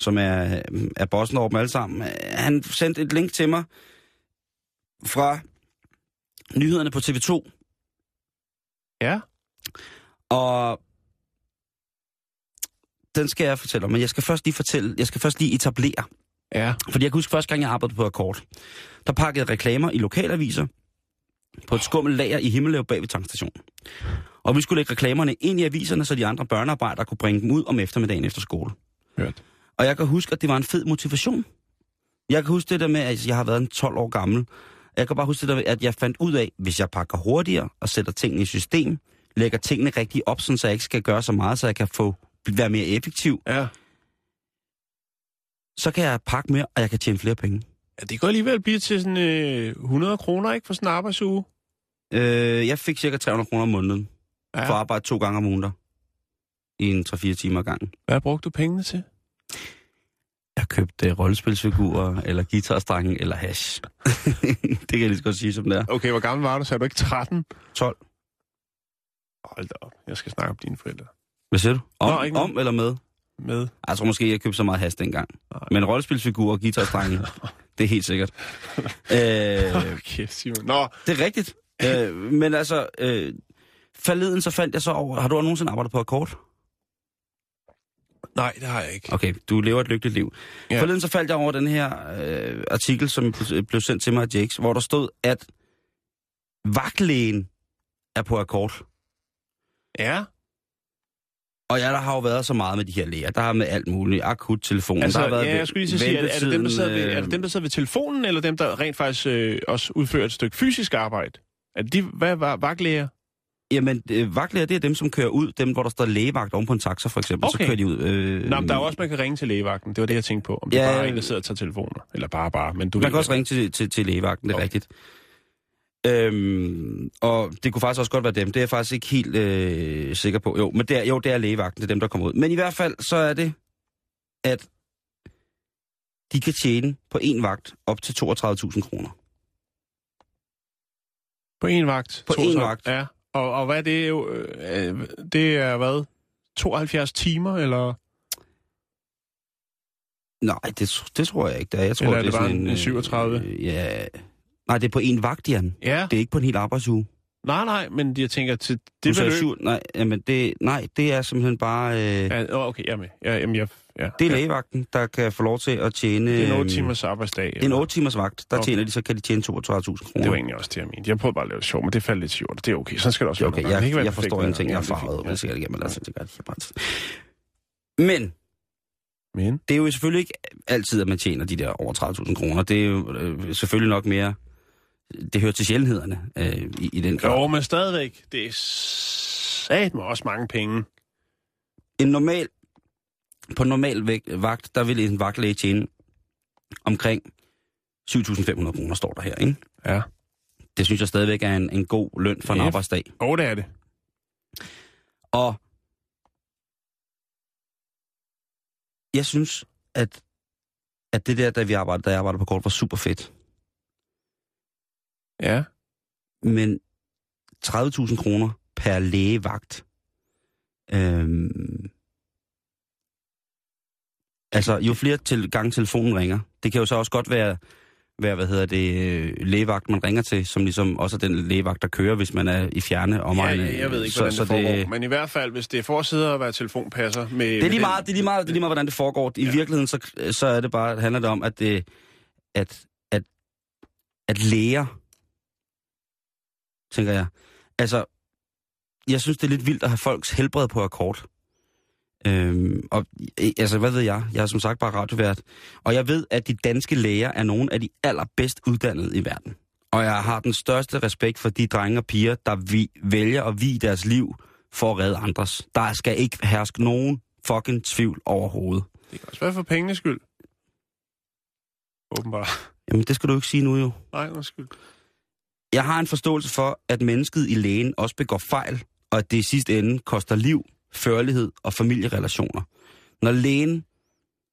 S5: som er, er bossen over dem alle sammen. Han sendte et link til mig fra nyhederne på TV2,
S4: Ja.
S5: og den skal jeg fortælle om, men jeg skal først lige fortælle, jeg skal først lige etablere,
S4: Ja.
S5: fordi jeg kan huske første gang, jeg arbejdede på Akkord, der pakkede reklamer i lokalaviser på et skummelt lager i Himmelev bag ved tankstationen. Og vi skulle lægge reklamerne ind i aviserne, så de andre børnearbejdere kunne bringe dem ud om eftermiddagen efter skole.
S4: Hørt.
S5: Og jeg kan huske, at det var en fed motivation. Jeg kan huske det der med, at jeg har været en 12 år gammel. Jeg kan bare huske det der med, at jeg fandt ud af, hvis jeg pakker hurtigere og sætter tingene i system, lægger tingene rigtig op, så jeg ikke skal gøre så meget, så jeg kan få være mere effektiv,
S4: Ja.
S5: så kan jeg pakke mere, og jeg kan tjene flere penge.
S4: ja. Det kan alligevel blive til sådan øh, 100 kroner, ikke, for sådan en arbejdsuge.
S5: Øh, jeg fik cirka 300 kroner om måneden
S4: Ja.
S5: for at arbejde to gange om ugen der. I en 3-4 timer ad gangen.
S4: Hvad brugte du pengene til?
S5: Jeg købte rollespilsfigurer, eller guitarstrenge, eller hash. det kan jeg lige så godt sige, som det er.
S4: Okay, hvor gammel var du? Sagde du ikke 13?
S5: 12.
S4: Hold da op. Jeg skal snakke om dine forældre.
S5: Hvad siger du? Om,
S4: Nå, ikke
S5: om eller med?
S4: Med.
S5: Jeg tror måske, jeg købte så meget hash dengang.
S4: Nej.
S5: Men rollespilsfigurer og guitarstrenge, det er helt sikkert. øh,
S4: Okay, Simon. Nå,
S5: det er rigtigt. øh, men altså, øh, forleden så fandt jeg så over... Har du nogensinde arbejdet på akkord?
S4: Nej, det har jeg ikke.
S5: Okay, du lever et lykkeligt liv. Ja. Forleden så faldt jeg over den her øh, artikel, som blev- sendt til mig af Jakes, hvor der stod, at vagtlægen er på akkord.
S4: Ja.
S5: Og ja, der har jo været så meget med de her læger. Der har med alt muligt. Akut telefon.
S4: Altså,
S5: der har været
S4: ja, jeg skulle lige sige, er det, er, det dem, der sidder ved, er det dem, der sidder ved telefonen, eller dem, der rent faktisk øh, også udfører et stykke fysisk arbejde? Er det de, hvad var vagtlæger?
S5: Jamen, øh, vagtlæger, det er dem, som kører ud. Dem, hvor der står lægevagt oven på en taxa, for eksempel.
S4: Okay.
S5: Så kører de ud. Øh,
S4: Nå, men der er jo også, man kan ringe til lægevagten. Det var det, jeg tænkte på. Om det
S5: Ja,
S4: bare er en, der sidder og tager telefoner. Eller bare, bare. Men du
S5: Man
S4: ved,
S5: kan også ringe til, til, til lægevagten, det er
S4: Okay.
S5: rigtigt. Øhm, og det kunne faktisk også godt være dem. Det er jeg faktisk ikke helt øh, sikker på. Jo, men det er, jo, det er lægevagten, det er dem, der kommer ud. Men i hvert fald, så er det, at de kan tjene på en vagt op til 32.000 kroner.
S4: På en vagt.
S5: På
S4: så-
S5: vagt.
S4: Ja. Og, og hvad er det jo? Øh, det er hvad? 72 timer, eller,
S5: Nej, det, det tror jeg ikke, det er. Jeg tror,
S4: Eller er
S5: det er
S4: det bare
S5: sådan
S4: en- en 37?
S5: Øh, ja. Nej, det er på en vagt, Jan.
S4: Ja.
S5: Det er ikke på en hel arbejdsuge.
S4: Nej, nej, men jeg tænker til det beløb...
S5: syv, nej, jamen det, nej, det er simpelthen bare... Øh, ja.
S4: Okay, jeg er med. Ja, jamen, jeg, ja,
S5: Det er
S4: ja.
S5: lægevagten, der kan få lov til at tjene...
S4: Det er en 8
S5: øhm,
S4: timers arbejdsdag.
S5: Det er en 8 timers vagt. Der
S4: Okay.
S5: okay. tjener de, så kan de tjene 32.000 kroner.
S4: Det var egentlig også det, jeg mente. Jeg prøvede bare at lave det sjovt, men det faldt lidt sjovt. Det er okay. Sådan skal det også
S5: er
S4: være.
S5: okay, jeg,
S4: være
S5: jeg
S4: perfekt,
S5: forstår ingenting. Jeg er farvet, men det skal jeg igennem. Lad os det gør det. Men
S4: Men,
S5: det er jo selvfølgelig ikke altid, at man tjener de der over 30.000 kroner. Det er jo øh, selvfølgelig nok mere... Det hører til sjældenhederne øh, i, i den grad.
S4: jo, men stadigvæk, det er sat med også mange penge.
S5: En normal... På normal vagt, der vil en vagtlæge tjene omkring 7.500 kroner, står der her, ikke?
S4: Ja.
S5: Det synes jeg stadigvæk er en, en god løn for en
S4: Ja.
S5: arbejdsdag.
S4: Og det er det.
S5: Og jeg synes, at, at det der, da, vi arbejdede, da jeg arbejdede på kort, var super fedt.
S4: Ja.
S5: Men 30.000 kroner per lægevagt. Øhm, altså, jo flere til gange telefonen ringer, det kan jo så også godt være, være hvad hedder det, øh, lægevagt, man ringer til, som ligesom også er den lægevagt, der kører, hvis man er i fjerne omegn.
S4: ja, jeg ved ikke, hvordan det foregår. Men i hvert fald, hvis det er for at sidde og være telefonpasser med...
S5: Det er lige meget, det er lige meget, det er lige meget hvordan det foregår. I
S4: ja.
S5: virkeligheden, så, så er det bare, handler det om, at, det, at, at, at læger, tænker jeg, altså, jeg synes, det er lidt vildt at have folks helbred på akkord. Øhm, og altså, hvad ved jeg? Jeg er som sagt bare radiovært. Og jeg ved, at de danske læger er nogle af de allerbedst uddannede i verden. Og jeg har den største respekt for de drenge og piger, der vi, vælger at vie deres liv for at redde andres. Der skal ikke herske nogen fucking tvivl overhovedet.
S4: Det kan også være for pengenes skyld. Åbenbart.
S5: Jamen, det skal du ikke sige nu jo.
S4: Nej, undskyld.
S5: Jeg har en forståelse for, at mennesket i lægen også begår fejl, og at det i sidste ende koster liv. Førlighed og familierelationer. Når lægen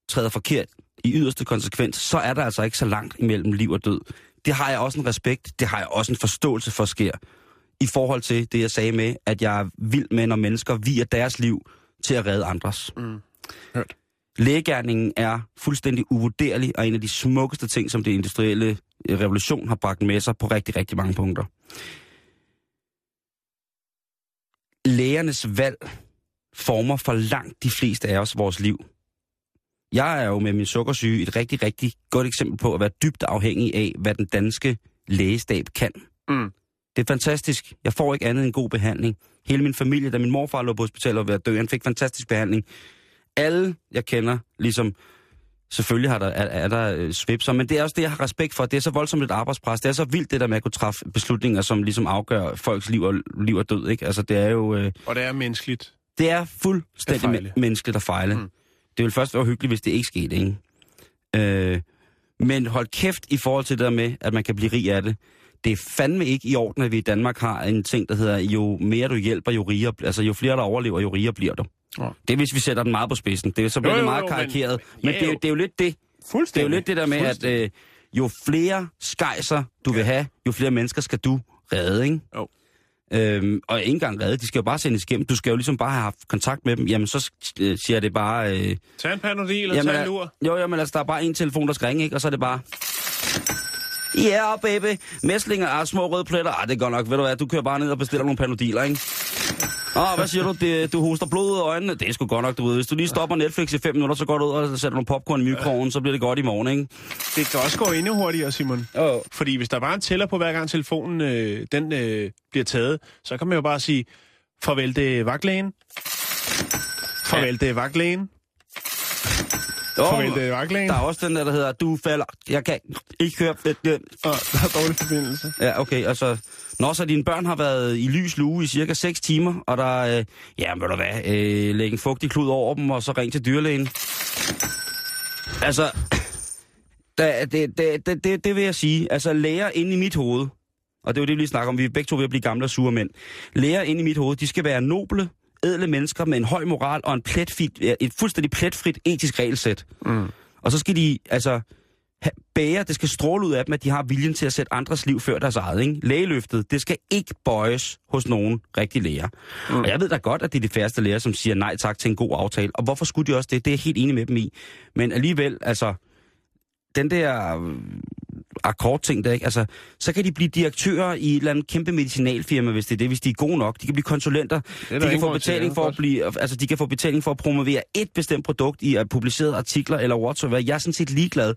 S5: træder forkert i yderste konsekvens, så er der altså ikke så langt imellem liv og død. Det har jeg også en respekt, det har jeg også en forståelse for sker. I forhold til det, jeg sagde med, at jeg er vild med, når mennesker viger deres liv til at redde andres.
S4: Mm. Hørt.
S5: Lægegærningen er fuldstændig uvurderlig og en af de smukkeste ting, som det industrielle revolution har bragt med sig på rigtig, rigtig mange punkter. Lægernes valg former for langt de fleste af os vores liv. Jeg er jo med min sukkersyge et rigtig, rigtig godt eksempel på at være dybt afhængig af, hvad den danske lægestab kan.
S4: Mm.
S5: Det er fantastisk. Jeg får ikke andet end god behandling. Hele min familie, da min morfar lå på hospitalet og var ved at dø, han fik fantastisk behandling. Alle, jeg kender, ligesom... Selvfølgelig har der, er, er der øh, svipser, men det er også det, jeg har respekt for. Det er så voldsomt et arbejdspres. Det er så vildt, det der med at kunne træffe beslutninger, som ligesom afgør folks liv og, liv og død. Ikke? Altså, det er jo... Øh,
S4: Og det er menneskeligt.
S5: Det er fuldstændig
S4: fejle.
S5: men- menneskeligt at fejle.
S4: Mm.
S5: Det ville først være hyggeligt, hvis det ikke skete, ikke? Øh, men hold kæft i forhold til det der med, at man kan blive rig af det. Det er fandme ikke i orden, at vi i Danmark har en ting, der hedder, jo mere du hjælper, jo rigere, altså jo flere der overlever, jo rigere bliver du.
S4: Ja.
S5: Det er, hvis vi sætter den meget på spidsen. Det er så
S4: Jo,
S5: bliver det
S4: jo,
S5: meget
S4: jo, men-
S5: karikeret. Men,
S4: ja,
S5: det, er jo,
S4: jo.
S5: det er jo lidt det. Det er jo lidt det der med, at øh, jo flere skejser du vil have, jo flere mennesker skal du redde, ikke?
S4: Jo.
S5: Øhm, og ikke engang redde, de skal jo bare sendes igennem. Du skal jo ligesom bare have haft kontakt med dem. Jamen, så øh, siger det bare... Øh,
S4: Tag en panodil og
S5: Jamen,
S4: tag en
S5: al-
S4: lur.
S5: jo, jo, men altså, der er bare en telefon, der skal ringe, ikke? Og så er det bare... Ja, yeah, baby. Mæslinger er små røde pletter. Ah, det er godt nok. Ved du hvad, du kører bare ned og bestiller nogle panodiler, ikke? Åh, hvad siger du? Det, du hoster blod ud af øjnene. Det er sgu godt nok, du ved. Hvis du lige stopper Netflix i fem minutter, så går du ud og sætter nogle popcorn i mikroovnen, så bliver det godt i morgen, ikke?
S4: Det kan også gå endnu hurtigere, Simon.
S5: Oh.
S4: Fordi hvis der bare er en tæller på, hver gang telefonen øh, den, øh, bliver taget, så kan man jo bare sige, farvel det vagtlægen. Farvel det er vagtlægen. Det er vagtlægen.
S5: Der er også den der, der hedder, du falder. Jeg kan ikke høre... Det, det.
S4: Og der er dårlig forbindelse.
S5: Ja, okay, altså... Når så dine børn har været i lys lue i cirka 6 timer, og der er... Øh, ja, ved du hvad, øh, læg en fugtig klud over dem, og så ring til dyrlægen. Altså... Da, det, det, det, det, det vil jeg sige. Altså, læger inde i mit hoved, og det er jo det, vi lige snakker om, vi er begge to ved at blive gamle og sure mænd. Læger inde i mit hoved, de skal være noble, ædle mennesker med en høj moral og en pletfrit, et fuldstændig pletfrit etisk regelsæt.
S4: Mm.
S5: Og så skal de, altså, bære, det skal stråle ud af dem, at de har viljen til at sætte andres liv før deres eget. Ikke? Lægeløftet, det skal ikke bøjes hos nogen rigtige læger. Mm. Og jeg ved da godt, at det er de færreste læger, som siger nej tak til en god aftale. Og hvorfor skulle de også det? Det er jeg helt enig med dem i. Men alligevel, altså, den der akkordting der, ikke? Altså, så kan de blive direktører i et eller andet kæmpe medicinalfirma, hvis det er det, hvis de er gode nok. De kan blive konsulenter. De kan få betaling
S4: ja,
S5: for at blive, altså de kan få betaling for at promovere et bestemt produkt i at publicerede artikler eller whatsoever. Jeg er sådan set ligeglad.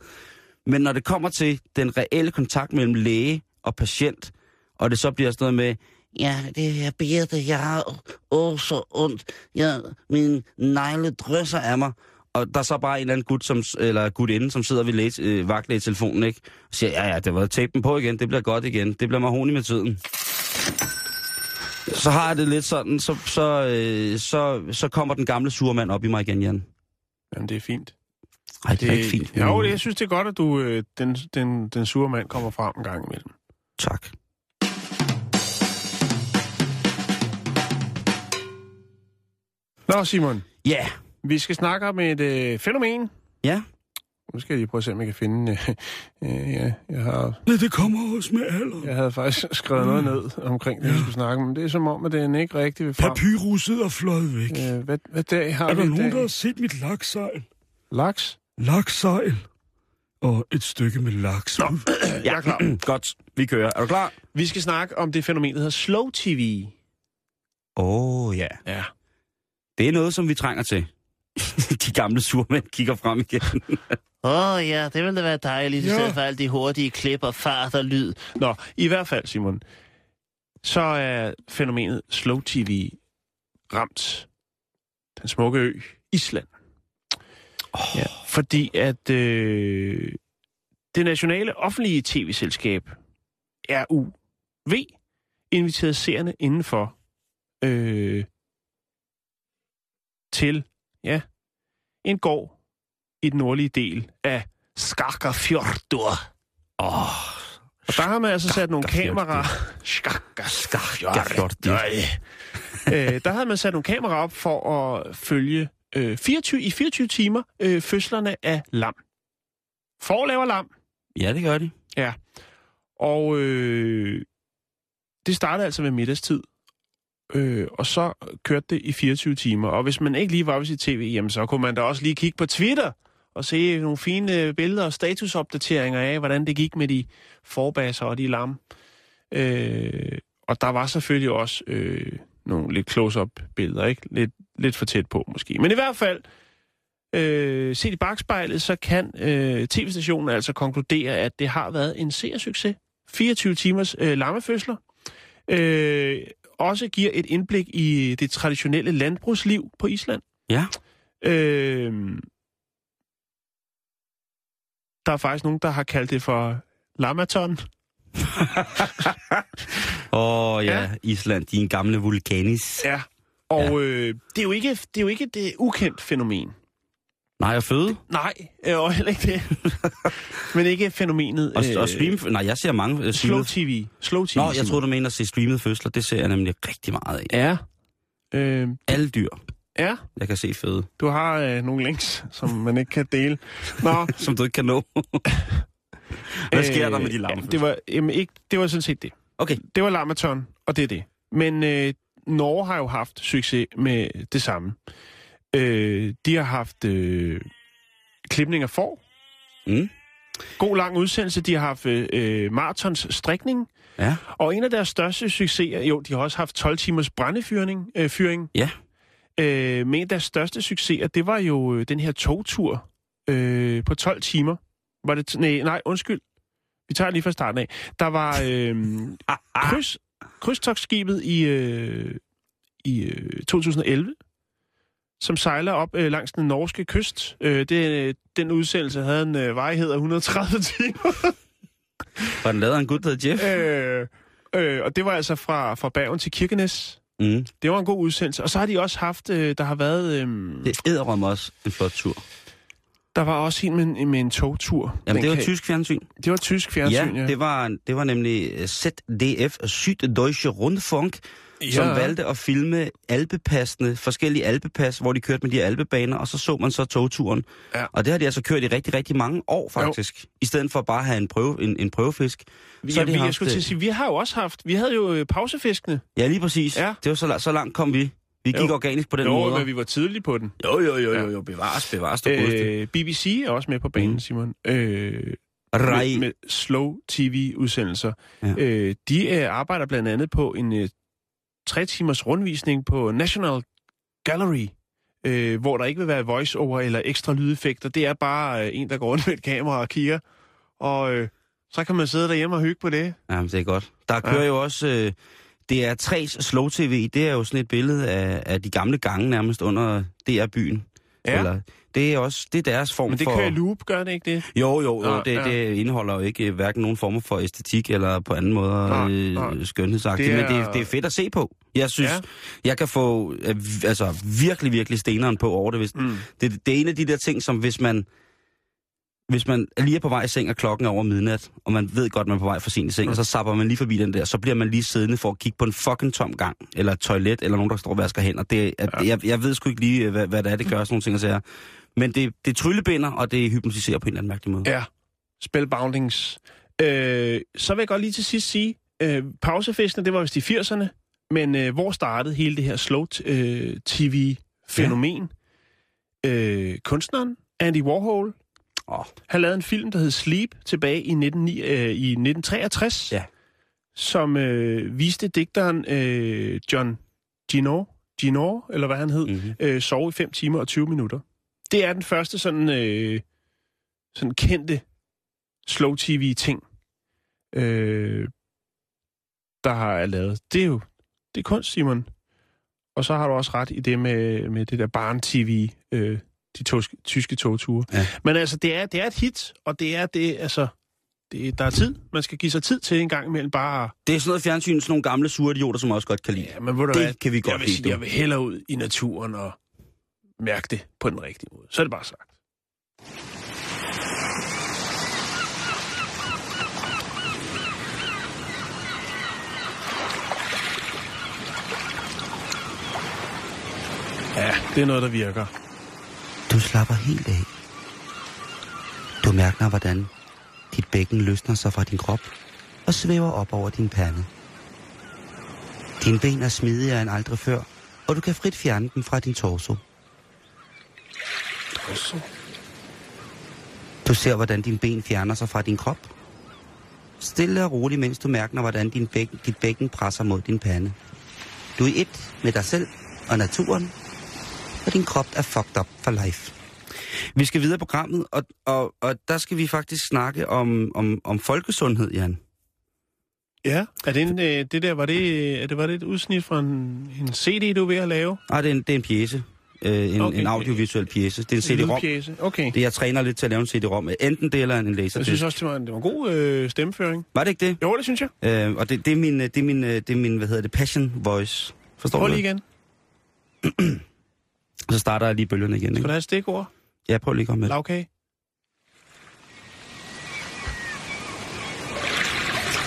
S5: Men når det kommer til den reelle kontakt mellem læge og patient, og det så bliver sådan noget med,
S6: Ja, det er Birte. Jeg har åh så ondt. Jeg, min negle drysser af mig.
S5: Og der er så bare en eller anden gut, som, eller gutinde, som sidder ved læge, øh, vagtlægetelefonen, ikke? Og siger, ja, ja, det var tape den på igen, det bliver godt igen, det bliver mahoni med tiden. Så har jeg det lidt sådan, så, så, øh, så, så kommer den gamle surmand op i mig igen, Jan.
S4: Jamen, det er fint.
S5: Ej, det er ikke fint.
S4: Jo, det, jeg synes, det er godt, at du, øh, den, den, den sure mand kommer frem en gang imellem.
S5: Tak.
S4: Nå, Simon.
S5: Ja,
S4: Vi skal snakke om et øh, fænomen.
S5: ja.
S4: Nu skal jeg lige prøve at se, om jeg kan finde... Øh, øh, ja, jeg, har,
S7: Ja, det kommer også med alder.
S4: jeg havde faktisk skrevet noget ned omkring det, vi skulle snakke om. Men det er som om, at den ikke rigtig vil frem.
S7: Papyrusset er fløjet væk.
S4: Øh, hvad, hvad dag har
S7: er
S4: vi
S7: der nogen,
S4: dag?
S7: der har set mit laksejl?
S4: Laks?
S7: Laksejl. Og et stykke med laks. Nå.
S5: Jeg er klar. Godt, vi kører. Er du klar?
S4: Vi skal snakke om det fænomen, der hedder slow tv.
S5: Åh, oh, ja.
S4: Ja.
S5: Det er noget, som vi trænger til. De gamle surmænd kigger frem igen.
S6: Åh oh, ja, det ville da være dejligt, i
S7: Ja.
S6: stedet for alle de hurtige klip og fart og lyd.
S4: Nå, i hvert fald, Simon, så er fænomenet slow tv ramt den smukke ø Island. Oh. Ja, fordi at øh, det nationale offentlige tv-selskab RUV inviterede seerne indenfor øh, til ja, en gård i den nordlige del af Skarkarfjordur.
S5: Åh, oh,
S4: Og der har man altså sat nogle kameraer... Skakka, øh, der havde man sat nogle kameraer op for at følge øh, 24, i 24 timer øh, fødslerne af lam. For laver lam.
S5: Ja, det gør de.
S4: Ja. Og øh, det startede altså ved middagstid. Øh, og så kørte det i 24 timer. Og hvis man ikke lige var ved sit tv, jamen, så kunne man da også lige kigge på Twitter og se nogle fine billeder og statusopdateringer af, hvordan det gik med de forbasser og de lam. Øh, og der var selvfølgelig også øh, nogle lidt close-up billeder, ikke? Lidt, lidt for tæt på måske. Men i hvert fald, øh, set i bagspejlet, så kan øh, tv-stationen altså konkludere, at det har været en seersucces. 24 timers øh, lammefødsler. Øh, også giver et indblik i det traditionelle landbrugsliv på Island.
S5: Ja.
S4: Øh, der er faktisk nogen, der har kaldt det for lamaton.
S5: Åh oh, ja,
S4: Ja.
S5: Island, din gamle vulkanis.
S4: Ja. Og ja. Øh, det, er jo ikke, det er jo ikke det ukendt fænomen.
S5: Nej, at føde.
S4: Nej, øh, og heller ikke det. Men ikke fænomenet...
S5: Og, og stream... Nej, jeg ser mange uh,
S4: Slow. TV. Slow TV.
S5: Nå, jeg tror du mener at se streamet fødsler. Det ser jeg nemlig rigtig meget af.
S4: Ja. Øh,
S5: Alle dyr,
S4: ja,
S5: jeg kan se føde,
S4: du har øh, nogle links, som man ikke kan dele. Nå,
S5: som du ikke kan nå. Hvad sker der med de
S4: Ja,
S5: lammefødsler?
S4: det, var, jamen, ikke, det var sådan set det.
S5: Okay,
S4: Det var Lamaton, og det er det. Men øh, Norge har jo haft succes med det samme. Øh, de har haft øh, klipning af får.
S5: Mm.
S4: God lang udsendelse. De har haft øh, maratons strikning.
S5: ja.
S4: Og en af deres største succeser, jo, de har også haft 12 timers brændefyring. Øh, fyring.
S5: Ja.
S4: Øh, men en af deres største succeser, det var jo øh, den her togtur øh, på 12 timer. Var det... Nej, nej, undskyld. Vi tager lige fra starten af. Der var øh, kryds, krydstogsskibet i, øh, i øh, 2011, som sejler op øh, langs den norske kyst. Øh, det, den udsendelse havde en øh, varighed af 130 timer.
S5: Var den lavet af en gut, der Jeff?
S4: øh, øh, og det var altså fra, fra Bergen til Kirkenes.
S5: Mm.
S4: Det var en god udsendelse. Og så har de også haft, øh, der har været, øh,
S5: Det æder også en flot tur.
S4: der var også en med, med en togtur.
S5: Jamen, det var
S4: kan-
S5: tysk fjernsyn.
S4: Det var tysk fjernsyn, ja.
S5: Ja, det var, det var nemlig ZDF, Süddeutsche Rundfunk, ja. som valgte at filme alpepassene, forskellige alpepas, hvor de kørte med de her alpebaner, og så så man så togturen.
S4: Ja.
S5: Og det har de altså kørt i rigtig, rigtig mange år, faktisk. Jo. I stedet for bare at have en, prøve, en, en prøvefisk.
S4: Vi,
S5: så
S4: ja,
S5: de
S4: vi, jeg
S5: haft,
S4: skulle til at
S5: øh,
S4: sige, vi har jo også haft, vi havde jo øh, pausefiskene.
S5: Ja, lige præcis.
S4: Ja.
S5: Det var så, så langt kom vi. Vi gik
S4: Jo.
S5: organisk på den
S4: jo,
S5: måde.
S4: men vi var tidligt på den.
S5: Jo, jo, jo, jo, jo, bevares, bevares, du øh,
S4: BBC er også med på banen,
S5: Mm.
S4: Simon. Øh,
S5: Rej.
S4: med, med slow tv-udsendelser.
S5: Ja.
S4: Øh, de øh, arbejder blandt andet på en øh, tre timers rundvisning på National Gallery, øh, hvor der ikke vil være voice-over eller ekstra lydeffekter. Det er bare øh, en, der går rundt med et kamera og kigger, og øh, så kan man sidde derhjemme og hygge på det.
S5: Jamen, det er godt. Der kører
S4: Ja.
S5: jo også... Øh, det er 3's Slow TV. Det er jo sådan et billede af, af de gamle gange nærmest under DR-byen.
S4: Ja.
S5: Eller, det er også det er deres form
S4: Men det
S5: for...
S4: kører loop, gør det ikke det?
S5: Jo, jo, jo.
S4: Nå,
S5: det,
S4: ja.
S5: det indeholder jo ikke øh, hverken nogen former for æstetik eller på anden måde
S4: Nå,
S5: øh,
S4: nå.
S5: skønhedsagtigt.
S4: Det er-.
S5: Men det, det er fedt at se på. Jeg synes,
S4: Ja.
S5: ja. jeg kan få øh, altså, virkelig, virkelig steneren på over det. Hvis,
S4: Mm.
S5: det. Det er en af de der ting, som hvis man hvis man lige er på vej i seng, og klokken er over midnat, og man ved godt, at man er på vej for sent i seng,
S4: Mm.
S5: og så sapper man lige forbi den der, så bliver man lige siddende for at kigge på en fucking tom gang, eller et toilet, eller nogen, der står og vasker hænder. Det, er,
S4: Ja.
S5: jeg, jeg ved sgu ikke lige, hvad, hvad det er, det gør, sådan nogle ting at sige. Men det, det tryllebinder, og det hypnotiserer på en eller anden mærkelig måde.
S4: Ja, spellboundings. Øh, så vil jeg godt lige til sidst sige, øh, pausefestene, det var vist i 80'erne, men øh, hvor startede hele det her slow øh? Ja. Øh, kunstneren Andy Warhol,
S5: Åh,
S4: han lavede en film, der hed Sleep, tilbage i, 19, øh, i 1963,
S5: Ja.
S4: som øh, viste digteren øh, John Gino, Gino, eller hvad han hed,
S5: mm-hmm.
S4: øh, sove i 5 timer og 20 minutter. Det er den første sådan, øh, sådan kendte slow tv-ting, øh, der har jeg lavet. Det er jo det er kunst, Simon. Og så har du også ret i det med, med det der barn-tv, øh, de toske, tyske togture.
S5: Ja.
S4: Men altså, det er, det er et hit, og det er det, altså... Det, der er tid. Man skal give sig tid til en gang imellem bare...
S5: Det er sådan noget fjernsyn, sådan nogle gamle sure idioter, som også godt kan lide.
S4: Ja, men ved du
S5: det
S4: hvad?
S5: kan vi godt
S4: jeg vil,
S5: lide.
S4: Jeg vil hellere ud i naturen og mærke det på den rigtige måde. Så er det bare sagt. Ja, det er noget, der virker.
S5: Slapper helt af. Du mærker, hvordan dit bækken løsner sig fra din krop og svæver op over din pande. Dine ben er smidigere end aldrig før, og du kan frit fjerne dem fra din torso. Du ser, hvordan dine ben fjerner sig fra din krop. Stille og roligt, mens du mærker, hvordan din bækken, dit bækken presser mod din pande. Du er et med dig selv og naturen, og din krop er fucked up for life. Vi skal videre på programmet, og, og, og der skal vi faktisk snakke om, om, om folkesundhed, Jan.
S4: Ja. Er det, en, øh, det der, var det, er det, var det et udsnit fra en, en CD, du er ved at lave?
S5: Nej, det er en, det er en pjæse. Øh, en,
S4: Okay.
S5: en audiovisuel pjæse. Det er en CD-ROM.
S4: Okay.
S5: Det jeg træner lidt til at lave en CD-ROM. Enten det eller en
S4: Jeg
S5: laserdisk.
S4: synes også, det var en, det var en god øh, stemmeføring.
S5: Var det ikke det?
S4: Jo, det synes jeg.
S5: Øh, og det, det, er min, øh, det, er min, øh, det er min, hvad hedder det, passion voice. Forstår
S4: Prøv
S5: du
S4: lige
S5: det?
S4: igen.
S5: Så starter jeg lige bølgerne igen.
S4: Skal
S5: Ikke?
S4: du have et stikord?
S5: Ja, prøv lige at komme med.
S4: Lavkage?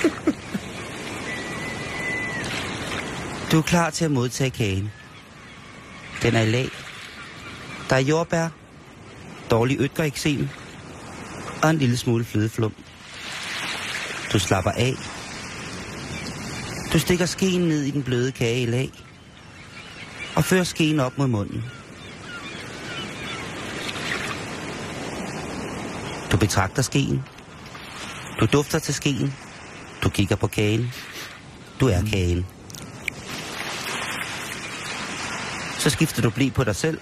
S5: Du er klar til at modtage kagen. Den er i lag. Der er jordbær, dårlig ytgereksem og en lille smule flødeflum. Du slapper af. Du stikker skeen ned i den bløde kage i lag og fører skeen op mod munden. Du betragter skeen. Du dufter til skeen. Du kigger på kagen. Du er kagen. Så skifter du blik på dig selv.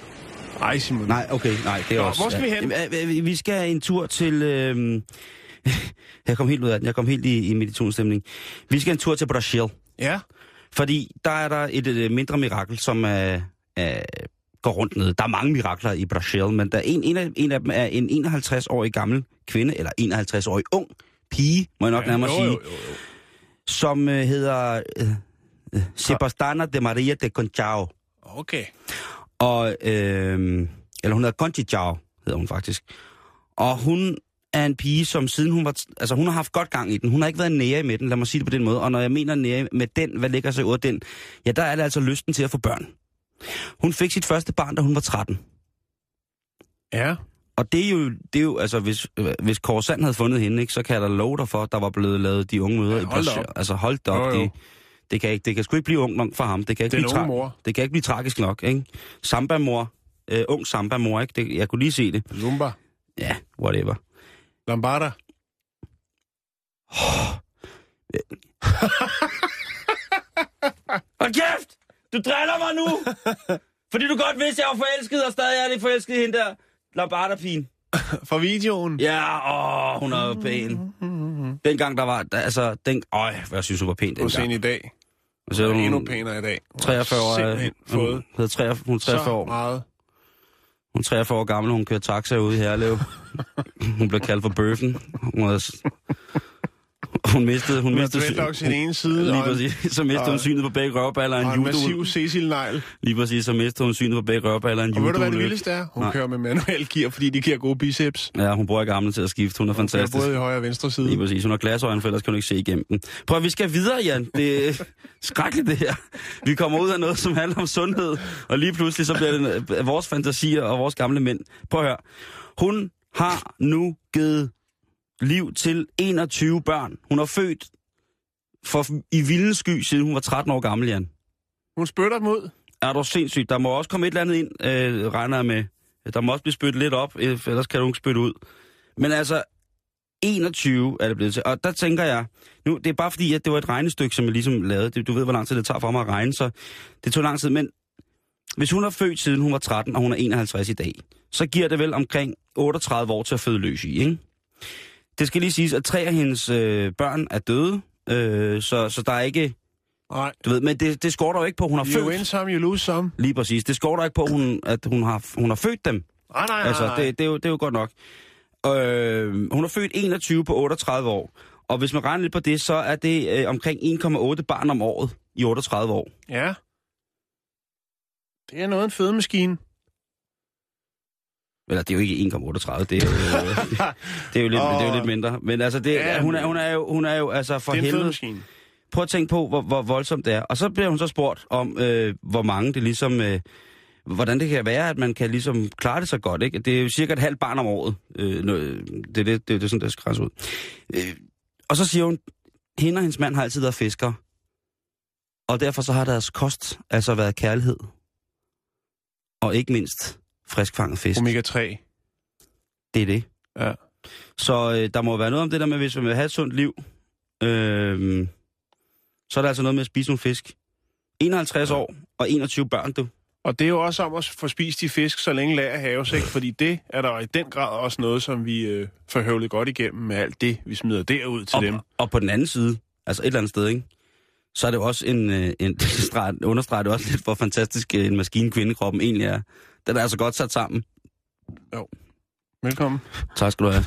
S4: Ej, Simon.
S5: Nej, okay, nej, det er
S4: Nå,
S5: også...
S4: hvor skal vi hen?
S5: Øh, øh, Vi skal en tur til... Øh, jeg kom helt ud af den. Jeg kom helt i, i meditationsstemning. Vi skal en tur til Brasil.
S4: Ja.
S5: Fordi der er der et, et mindre mirakel, som er, er, går rundt ned. Der er mange mirakler i Brasil, men der er en, en, af, en af dem er en 51-årig gammel kvinde, eller 51-årig ung pige, må jeg nok
S4: ja
S5: nærmere
S4: jo,
S5: sige,
S4: jo, jo, jo.
S5: som øh, hedder øh, øh, Sebastiana de Maria de Conchao.
S4: Okay.
S5: Og, øh, eller hun hedder Conchi Chao, hedder hun faktisk. Og hun er en pige, som siden hun var... Altså, hun har haft godt gang i den. Hun har ikke været nære med den, lad mig sige det på den måde. Og når jeg mener nære med den, hvad ligger sig ud af den? Ja, der er det altså lysten til at få børn. Hun fik sit første barn, da hun var 13.
S4: Ja.
S5: Og det er jo, det er jo altså, hvis, øh, hvis Kåre Sand havde fundet hende, ikke, så kan jeg da love dig for, at der var blevet lavet de unge møder
S4: Ja,
S5: i
S4: hold da
S5: Brasil.
S4: op.
S5: Altså, hold da op.
S4: Jo, jo.
S5: Det, det, kan ikke, det kan sgu ikke blive ung nok for ham. Det kan ikke,
S4: Den
S5: blive,
S4: mor.
S5: det kan ikke blive tragisk nok, ikke? Samba-mor. Øh, ung samba-mor, ikke? Det, jeg kunne lige se det.
S4: Zumba.
S5: Ja, whatever.
S4: Lombarda.
S5: Hold kæft! Du driller mig nu! Fordi du godt vidste, at jeg var forelsket, og stadig er det forelsket i hende der. Lombarda-pigen.
S4: Fra videoen.
S5: Ja, åh, hun er jo pæn. Dengang der var, der, altså, den, øj, hvad jeg synes, hun var pæn dengang.
S4: hende i dag.
S5: Og så
S4: Hun
S5: er hun
S4: endnu pænere i dag. Hun har
S5: 43 år.
S4: Simpelthen fået
S5: Hun, hedder 43, hun er 43
S4: så
S5: år.
S4: meget.
S5: Hun er 43 år gammel, hun kører taxa ude i Herlev. hun blev kaldt for bøffen. Hun, havde, hun mistede... Hun
S4: Hun
S5: mistede
S4: dreadlocks den ene side,
S5: Lige
S4: og en-
S5: præcis. Så mistede hun
S4: og-
S5: synet på begge røvballer og
S4: Og
S5: en
S4: en massiv
S5: judo.
S4: Cecil-negl.
S5: Lige præcis, så mistede hun synet på begge røvballer en
S4: Og ved du, hvad det
S5: judo.
S4: vildeste er? Hun
S5: Nej.
S4: kører med manuel gear, fordi de giver gode biceps.
S5: Ja, hun bruger gamle til at skifte. Hun er
S4: Hun
S5: fantastisk.
S4: både i højre og venstre side.
S5: Lige præcis. Hun har glasøjne, for ellers kan du ikke se igennem den. Prøv vi skal videre, Jan. Det er skrækkeligt, det her. Vi kommer ud af noget, som handler om sundhed, og lige pludselig så bliver det vores fantasier og vores gamle mænd. Prøv at høre. Hun har nu givet liv til 21 børn. Hun har født for, i vildens sky, siden hun var 13 år gammel, Jan.
S4: Hun spytter dem ud.
S5: Er du sindssygt? Der må også komme et eller andet ind, øh, regner jeg med. Der må også blive spyttet lidt op, øh, ellers kan du ikke spytte ud. Men altså, 21 er det blevet til. Og der tænker jeg, nu, det er bare fordi, at det var et regnestykke, som jeg ligesom lavede. Du ved, hvor lang tid det tager for mig at regne, så det tog lang tid. Men hvis hun har født siden hun var 13, og hun er 51 i dag, så giver det vel omkring 38 år til at føde løs i, ikke? Det skal lige siges, at tre af hendes øh, børn er døde, øh, så, så der er ikke...
S4: Nej.
S5: Du ved, men det, det skorter jo ikke på, at hun har
S4: You
S5: født...
S4: win some, you lose some.
S5: Lige præcis. Det skorter ikke på, hun, at hun har, hun har født dem.
S4: Nej, nej, nej.
S5: Altså,
S4: nej.
S5: det, det, er jo, det er jo godt nok. Øh, hun har født 21 på 38 år. Og hvis man regner lidt på det, så er det øh, omkring 1,8 barn om året i 38 år.
S4: Ja. Det er noget en fødemaskine.
S5: Eller det er jo ikke 1,38, det er jo, det er jo, lidt,
S4: Åh.
S5: det er jo lidt mindre. Men altså, det,
S4: Ja,
S5: hun, er, hun, er jo, hun er jo altså for
S4: det er
S5: helvede... Prøv at tænke på, hvor, hvor voldsomt det er. Og så bliver hun så spurgt om, øh, hvor mange det ligesom... Øh, hvordan det kan være, at man kan ligesom klare det så godt. Ikke? Det er jo cirka et halvt barn om året. Øh, det, er det, det, det er sådan, det skal ud. Øh, og så siger hun, hende og hendes mand har altid været fiskere. Og derfor så har deres kost altså været kærlighed. Og ikke mindst friskfanget fisk.
S4: Omega 3.
S5: Det er det.
S4: Ja.
S5: Så øh, der må være noget om det der med, hvis man vil have et sundt liv, øh, så er der altså noget med at spise nogle fisk. 51 ja. år og 21 børn, du.
S4: Og det er jo også om at få spist de fisk, så længe lager haves, ikke? Fordi det er der i den grad også noget, som vi øh, får høvlet godt igennem med alt det, vi smider derud til
S5: og,
S4: dem.
S5: Og på den anden side, altså et eller andet sted, ikke? så er det jo også en, øh, en streg, understreger det også lidt, hvor fantastisk øh, en maskine kvindekroppen egentlig er. Den er altså godt sat sammen.
S4: Jo. Velkommen.
S5: Tak skal du have.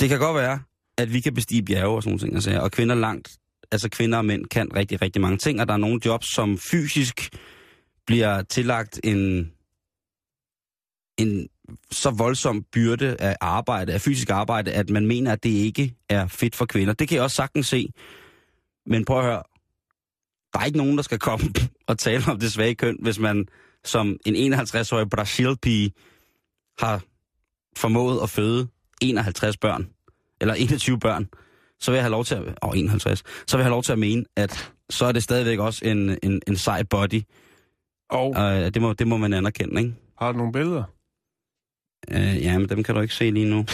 S5: Det kan godt være, at vi kan bestige bjerge og sådan nogle ting, altså, og kvinder langt, altså kvinder og mænd kan rigtig, rigtig mange ting, og der er nogle jobs, som fysisk bliver tillagt en, en så voldsom byrde af arbejde, af fysisk arbejde, at man mener, at det ikke er fedt for kvinder. Det kan jeg også sagtens se. Men prøv at høre, der er ikke nogen, der skal komme og tale om det svage køn, hvis man som en 51-årig Brasil-pige har formået at føde 51 børn, eller 21 børn, så vil jeg have lov til at, oh, 51, så vil jeg have lov til at mene, at så er det stadigvæk også en, en, en sej body.
S4: Og
S5: Og øh, det, må, det må man anerkende, ikke?
S4: har du nogle billeder?
S5: Øh, ja, men dem kan du ikke se lige nu.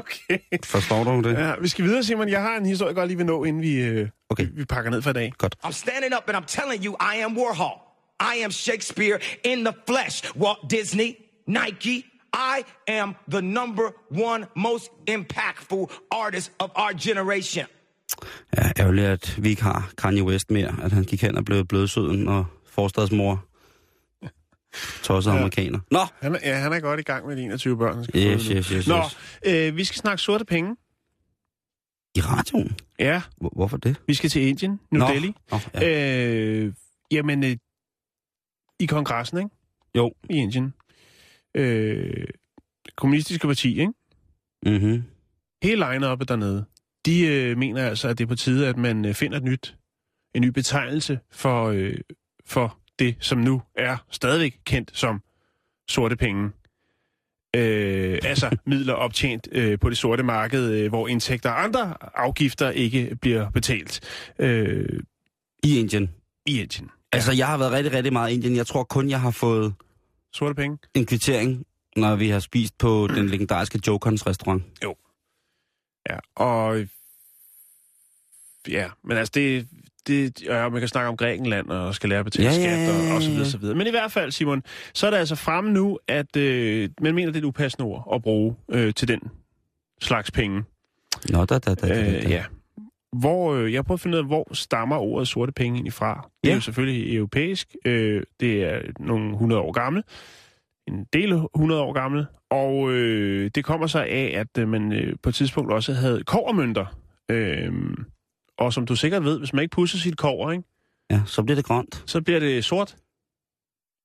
S4: okay.
S5: Forstår du det?
S4: Ja, vi skal videre, Simon. Jeg har en historie, jeg godt lige vil nå, inden vi, øh,
S5: Okay.
S4: vi, vi pakker ned for i dag.
S8: I'm standing up and I'm telling you, I am Warhol. I am Shakespeare in the flesh. Walt Disney, Nike. I am the number one most impactful artist of our generation.
S5: Ja, ærgerligt, at vi ikke har Kanye West mere. At han gik hen og blev blødsøden og forstadsmor. Tosset ja. amerikaner. Nå!
S4: Han er, ja, han er godt i gang med de 21 børn.
S5: Yes,
S4: nu.
S5: yes, yes,
S4: Nå,
S5: yes.
S4: øh, vi skal snakke sorte penge.
S5: I radioen?
S4: Ja,
S5: Hvor, hvorfor det?
S4: vi skal til Indien, New
S5: Nå,
S4: Delhi.
S5: Nå, ja.
S4: Øh, jamen, øh, i kongressen, ikke?
S5: Jo.
S4: I Indien. Øh, kommunistiske parti, ikke?
S5: Mm-hmm.
S4: Hele line-uppet dernede, de øh, mener altså, at det er på tide, at man øh, finder et nyt, en ny betegnelse for, øh, for det, som nu er stadigvæk kendt som sorte penge. Øh, altså midler optjent øh, på det sorte marked, øh, hvor indtægter og andre afgifter ikke bliver betalt øh,
S5: I Indien.
S4: i Indien.
S5: Altså, jeg har været rigtig, rigtig meget i Indien. Jeg tror kun, jeg har fået
S4: Sorte penge?
S5: en kvittering, når vi har spist på den legendariske Jokons restaurant.
S4: Ja, og... Ja, men altså det... det ja, man kan snakke om Grækenland og skal lære at betale
S5: Ja,
S4: ja,
S5: ja,
S4: skat
S5: ja, ja,
S4: og, og så videre, så videre. Men i hvert fald, Simon, så er det altså fremme nu, at øh, man mener, det er et upassende ord at bruge øh, til den slags penge.
S5: Nå, da, da, da, da, da.
S4: Øh, ja. Hvor, øh, jeg har prøvet at finde ud af, hvor stammer ordet sorte penge egentlig fra. Det er
S5: Ja.
S4: jo selvfølgelig europæisk. Øh, det er nogle 100 år gammel. En del 100 år gammel. Og øh, det kommer så af, at øh, man øh, på et tidspunkt også havde kovermønter. Øh, og som du sikkert ved, hvis man ikke pusser sit kover, ikke,
S5: Ja, så bliver det grønt.
S4: så bliver det sort.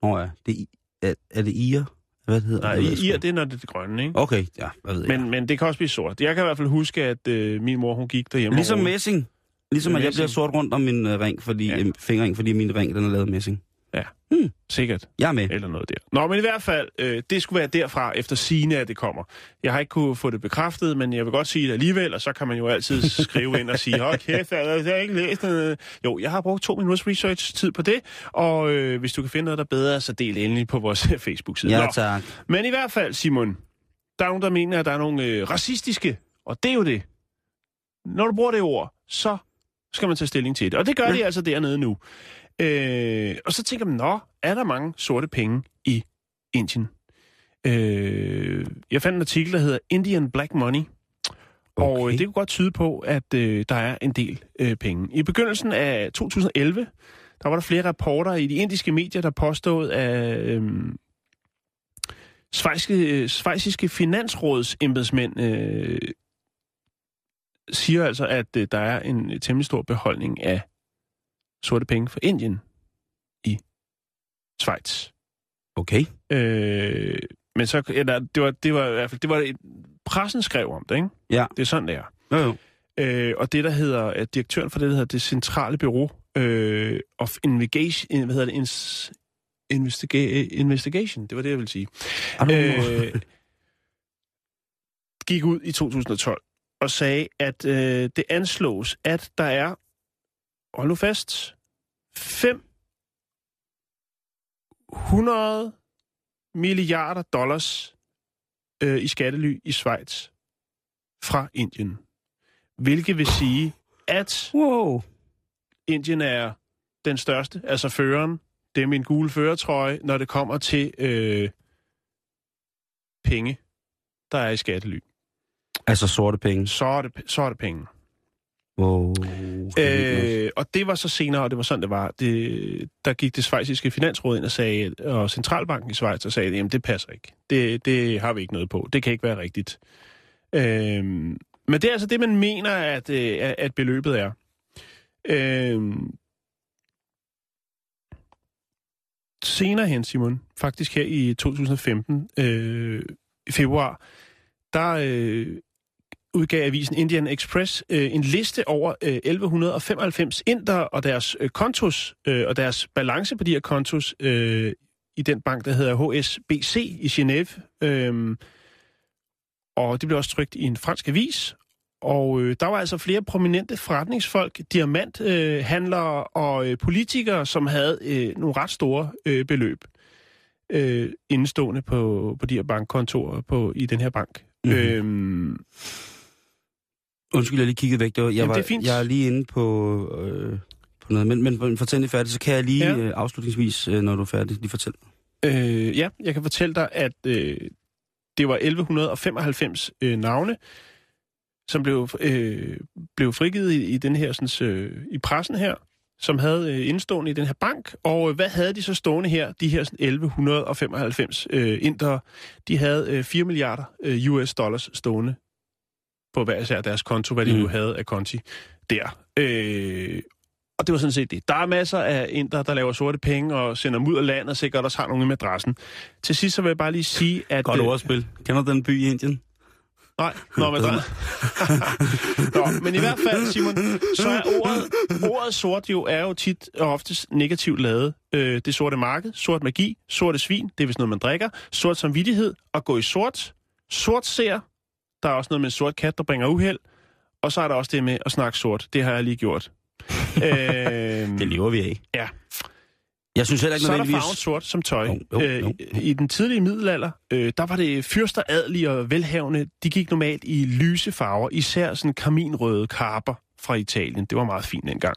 S5: Nå ja, det er, er, er det ir? Hvad det hedder
S4: Nej,
S5: Jeg ved sgu
S4: i,
S5: ikke.
S4: det er, når det er det grønne, ikke?
S5: Okay, ja, hvad ved jeg.
S4: Men, men det kan også blive sort. Jeg kan i hvert fald huske, at øh, min mor, hun gik derhjemme.
S5: Ligesom messing. Ligesom at jeg
S4: Messing.
S5: bliver sort rundt om min uh, ring, fordi,
S4: Ja.
S5: øh, fingerring, fordi min ring den er lavet af messing.
S4: Sikkert.
S5: Jeg er med.
S4: eller noget der. Nå, men i hvert fald, øh, det skulle være derfra efter sine, at det kommer. Jeg har ikke kunne få det bekræftet, men jeg vil godt sige det alligevel, og så kan man jo altid skrive ind og sige, hold kæft, jeg har ikke læst det. Jo, jeg har brugt to minutters research-tid på det, og øh, hvis du kan finde noget, der er bedre, så del endelig på vores Facebook-side.
S5: Ja,
S4: Nå,
S5: tak.
S4: men i hvert fald, Simon, der er nogen, der mener, at der er nogle øh, racistiske, og det er jo det. Når du bruger det ord, så skal man tage stilling til det. Og det gør ja. de altså dernede nu. Øh, og så tænker man, nå, er der mange sorte penge i Indien? Øh, jeg fandt en artikel, der hedder Indian Black Money. Okay. Og øh, det kunne godt tyde på, at øh, der er en del øh, penge. I begyndelsen af 2011, der var der flere rapporter i de indiske medier, der påstod, at øh, svejsiske, øh, svejsiske finansråds embedsmænd øh, siger altså, at øh, der er en temmelig stor beholdning af sorte penge for Indien i Schweiz.
S5: Okay.
S4: Øh, men så, eller, det var, det var i hvert fald, det var et, pressen skrev om det, ikke?
S5: Ja.
S4: Det er sådan, det er.
S5: Jo, jo.
S4: Øh, og det, der hedder, at direktøren for det, der hedder det centrale bureau øh, of investigation, hvad hedder det, Ins, investiga, investigation, det var det, jeg ville sige, øh, gik ud i 2012 og sagde, at øh, det anslås, at der er, hold nu fast, 500 milliarder dollars øh, i skattely i Schweiz fra Indien. Hvilket vil sige, at
S5: Wow.
S4: Indien er den største, altså føreren. Det er min gule føretrøje, når det kommer til øh, penge, der er i skattely.
S5: Altså sorte penge.
S4: Så er det, så er det penge.
S5: Wow.
S4: Øh, og det var så senere, og det var sådan, det var. Det, der gik det svejsiske finansråd ind og sagde, og centralbanken i Schweiz og sagde, jamen det passer ikke. Det, det har vi ikke noget på. Det kan ikke være rigtigt. Øh, men det er altså det, man mener, at, øh, at beløbet er. Øh, senere hen, Simon, faktisk her i 2015, øh, i februar, der øh, udgav avisen Indian Express øh, en liste over øh, 1195 inder og deres øh, kontos øh, og deres balance på de her kontos øh, i den bank, der hedder HSBC i Genève. Øh, og det blev også trykt i en fransk avis. Og øh, der var altså flere prominente forretningsfolk, diamanthandlere øh, og øh, politikere, som havde øh, nogle ret store øh, beløb øh, indstående på, på de her bankkontorer på, i den her bank.
S5: Mhm.
S4: Øhm,
S5: Undskyld, jeg lige kiggede væk. Det var, jeg,
S4: Jamen,
S5: var,
S4: det er fint.
S5: jeg er lige inde på, øh, på noget. Men, men, fortæl lige færdigt, så kan jeg lige
S4: ja.
S5: øh, afslutningsvis, øh, når du er færdig, lige fortælle.
S4: Øh, ja, jeg kan fortælle dig, at øh, det var 1195 øh, navne, som blev, øh, blev frigivet i, i den her sådan, øh, i pressen her, som havde øh, indstående i den her bank. Og øh, hvad havde de så stående her, de her sådan, 1195 øh, indere? De havde øh, 4 milliarder øh, US dollars stående på hver især deres konto, hvad de
S5: Mm.
S4: nu havde af konti der. Øh, og det var sådan set det. Der er masser af indere, der laver sorte penge og sender dem ud af landet, og sikkert også har nogle i madrassen. Til sidst så vil jeg bare lige sige, at...
S5: Godt
S4: øh,
S5: ordspil. Kender du den by i Indien?
S4: Nej, nå, men, der... nå, men i hvert fald, Simon, så er ordet, ordet sort jo, er jo tit og oftest negativt lavet. Øh, det sorte marked, sort magi, sorte svin, det er vist noget, man drikker, sort samvittighed, og gå i sort, sort ser, der er også noget med en sort kat, der bringer uheld, og så er der også det med at snakke sort. Det har jeg lige gjort. øh,
S5: Det lever vi af.
S4: Ja.
S5: Jeg synes heller ikke
S4: så er der
S5: nødvendigvis...
S4: farven sort som tøj.
S5: Jo, jo,
S4: Øh,
S5: jo, jo.
S4: I den tidlige middelalder, øh, der var det fyrster, adelige og velhavende. De gik normalt i lyse farver, især sådan kaminrøde karper fra Italien. Det var meget fint dengang.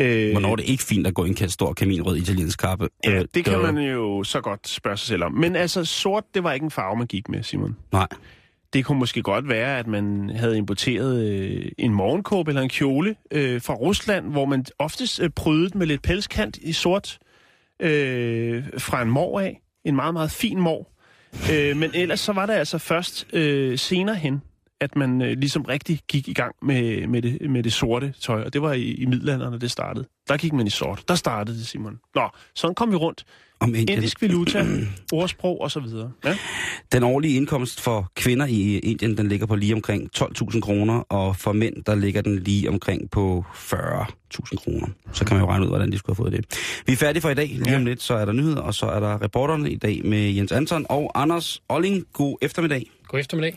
S4: Øh,
S5: Hvornår er det ikke fint at gå i en stor kaminrød italiensk kappe?
S4: Ja,
S5: Øh,
S4: det kan man jo så godt spørge sig selv om. Men altså, sort, det var ikke en farve, man gik med, Simon.
S5: Nej.
S4: Det kunne måske godt være, at man havde importeret øh, en morgenkåbe eller en kjole øh, fra Rusland, hvor man oftest øh, prydede med lidt pelskant i sort øh, fra en mor af. En meget, meget fin mor. Øh, men ellers så var det altså først øh, senere hen, at man øh, ligesom rigtig gik i gang med, med, det, med det sorte tøj. Og det var i, i middelalderen, når det startede. Der gik man i sort. Der startede det, Simon. Nå, sådan kom vi rundt.
S5: Om Indien.
S4: Indisk valuta, ordsprog og så videre. Ja.
S5: Den årlige indkomst for kvinder i Indien, den ligger på lige omkring 12.000 kroner, og for mænd, der ligger den lige omkring på 40.000 kroner. Så kan man jo regne ud, hvordan de skulle have fået det. Vi er færdige for i dag. Lige om lidt, så er der nyheder, og så er der reporterne i dag med Jens Anton og Anders Olling. God eftermiddag.
S9: God eftermiddag.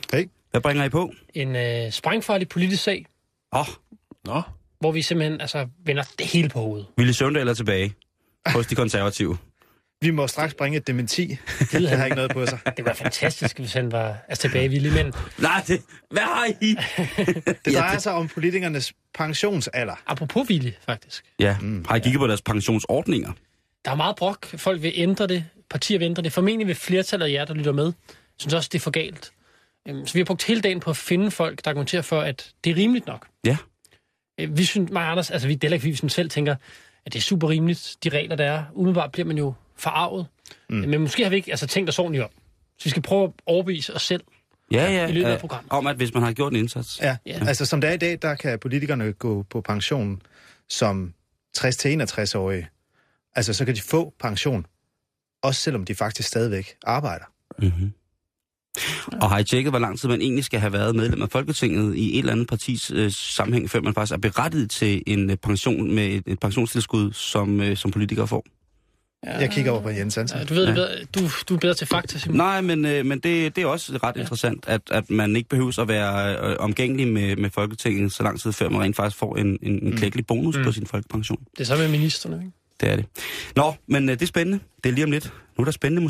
S5: Hvad bringer I på?
S9: En øh, sprængfarlig politisk sag,
S5: Åh, oh,
S4: Nå,
S9: hvor vi simpelthen altså, vender det hele på hovedet.
S5: Ville Søvndal er tilbage hos de konservative.
S10: Vi må straks bringe et dementi. Det har ikke noget på sig.
S9: Det var fantastisk, hvis han var altså, tilbage villig, men
S5: Nej, det, hvad har I?
S10: Det drejer sig om politikernes pensionsalder.
S9: apropos villig, faktisk.
S5: Ja, har I kigget på deres pensionsordninger?
S9: Der er meget brok. Folk vil ændre det. Partier vil ændre det. Formentlig vil flertallet af jer, der lytter med, synes også, det er for galt. Øhm, Så vi har brugt hele dagen på at finde folk, der argumenterer for, at det er rimeligt nok.
S5: Ja.
S9: Øh, Vi synes, mig og Anders, altså vi det er heller ikke, vi selv tænker, at det er super rimeligt, de regler, der er. Umiddelbart bliver man jo forarvet. Mm. Men måske har vi ikke altså, tænkt os ordentligt om. Så vi skal prøve at overbevise os selv.
S5: Ja, ja.
S9: I løbet af programmet.
S5: Om at hvis man har gjort en indsats.
S10: Ja.
S9: Ja.
S10: ja, altså som det er i dag, der kan politikerne gå på pension som 60-61-årige. Altså så kan de få pension, også selvom de faktisk stadigvæk arbejder.
S5: Mm-hmm. Og har I tjekket, hvor lang tid man egentlig skal have været medlem af Folketinget i et eller andet partis øh, sammenhæng, før man faktisk er berettiget til en øh, pension med et, et pensionstilskud, som, øh, som politikere får?
S9: Ja,
S10: Jeg kigger over på Jens Hansen.
S9: Ja, du ved det
S5: Ja.
S9: bedre. Du, du er bedre til fakta, Simon.
S5: Nej, men, øh, men det, det er også ret ja. interessant, at, at man ikke behøver at være øh, omgængelig med, med Folketinget så lang tid, før man rent faktisk får en, en, en klækkelig bonus mm. på sin folkepension.
S9: Det er så med ministerne, ikke?
S5: Det er det. Nå, men øh, det er spændende. Det er lige om lidt. Nu er der spændende musik.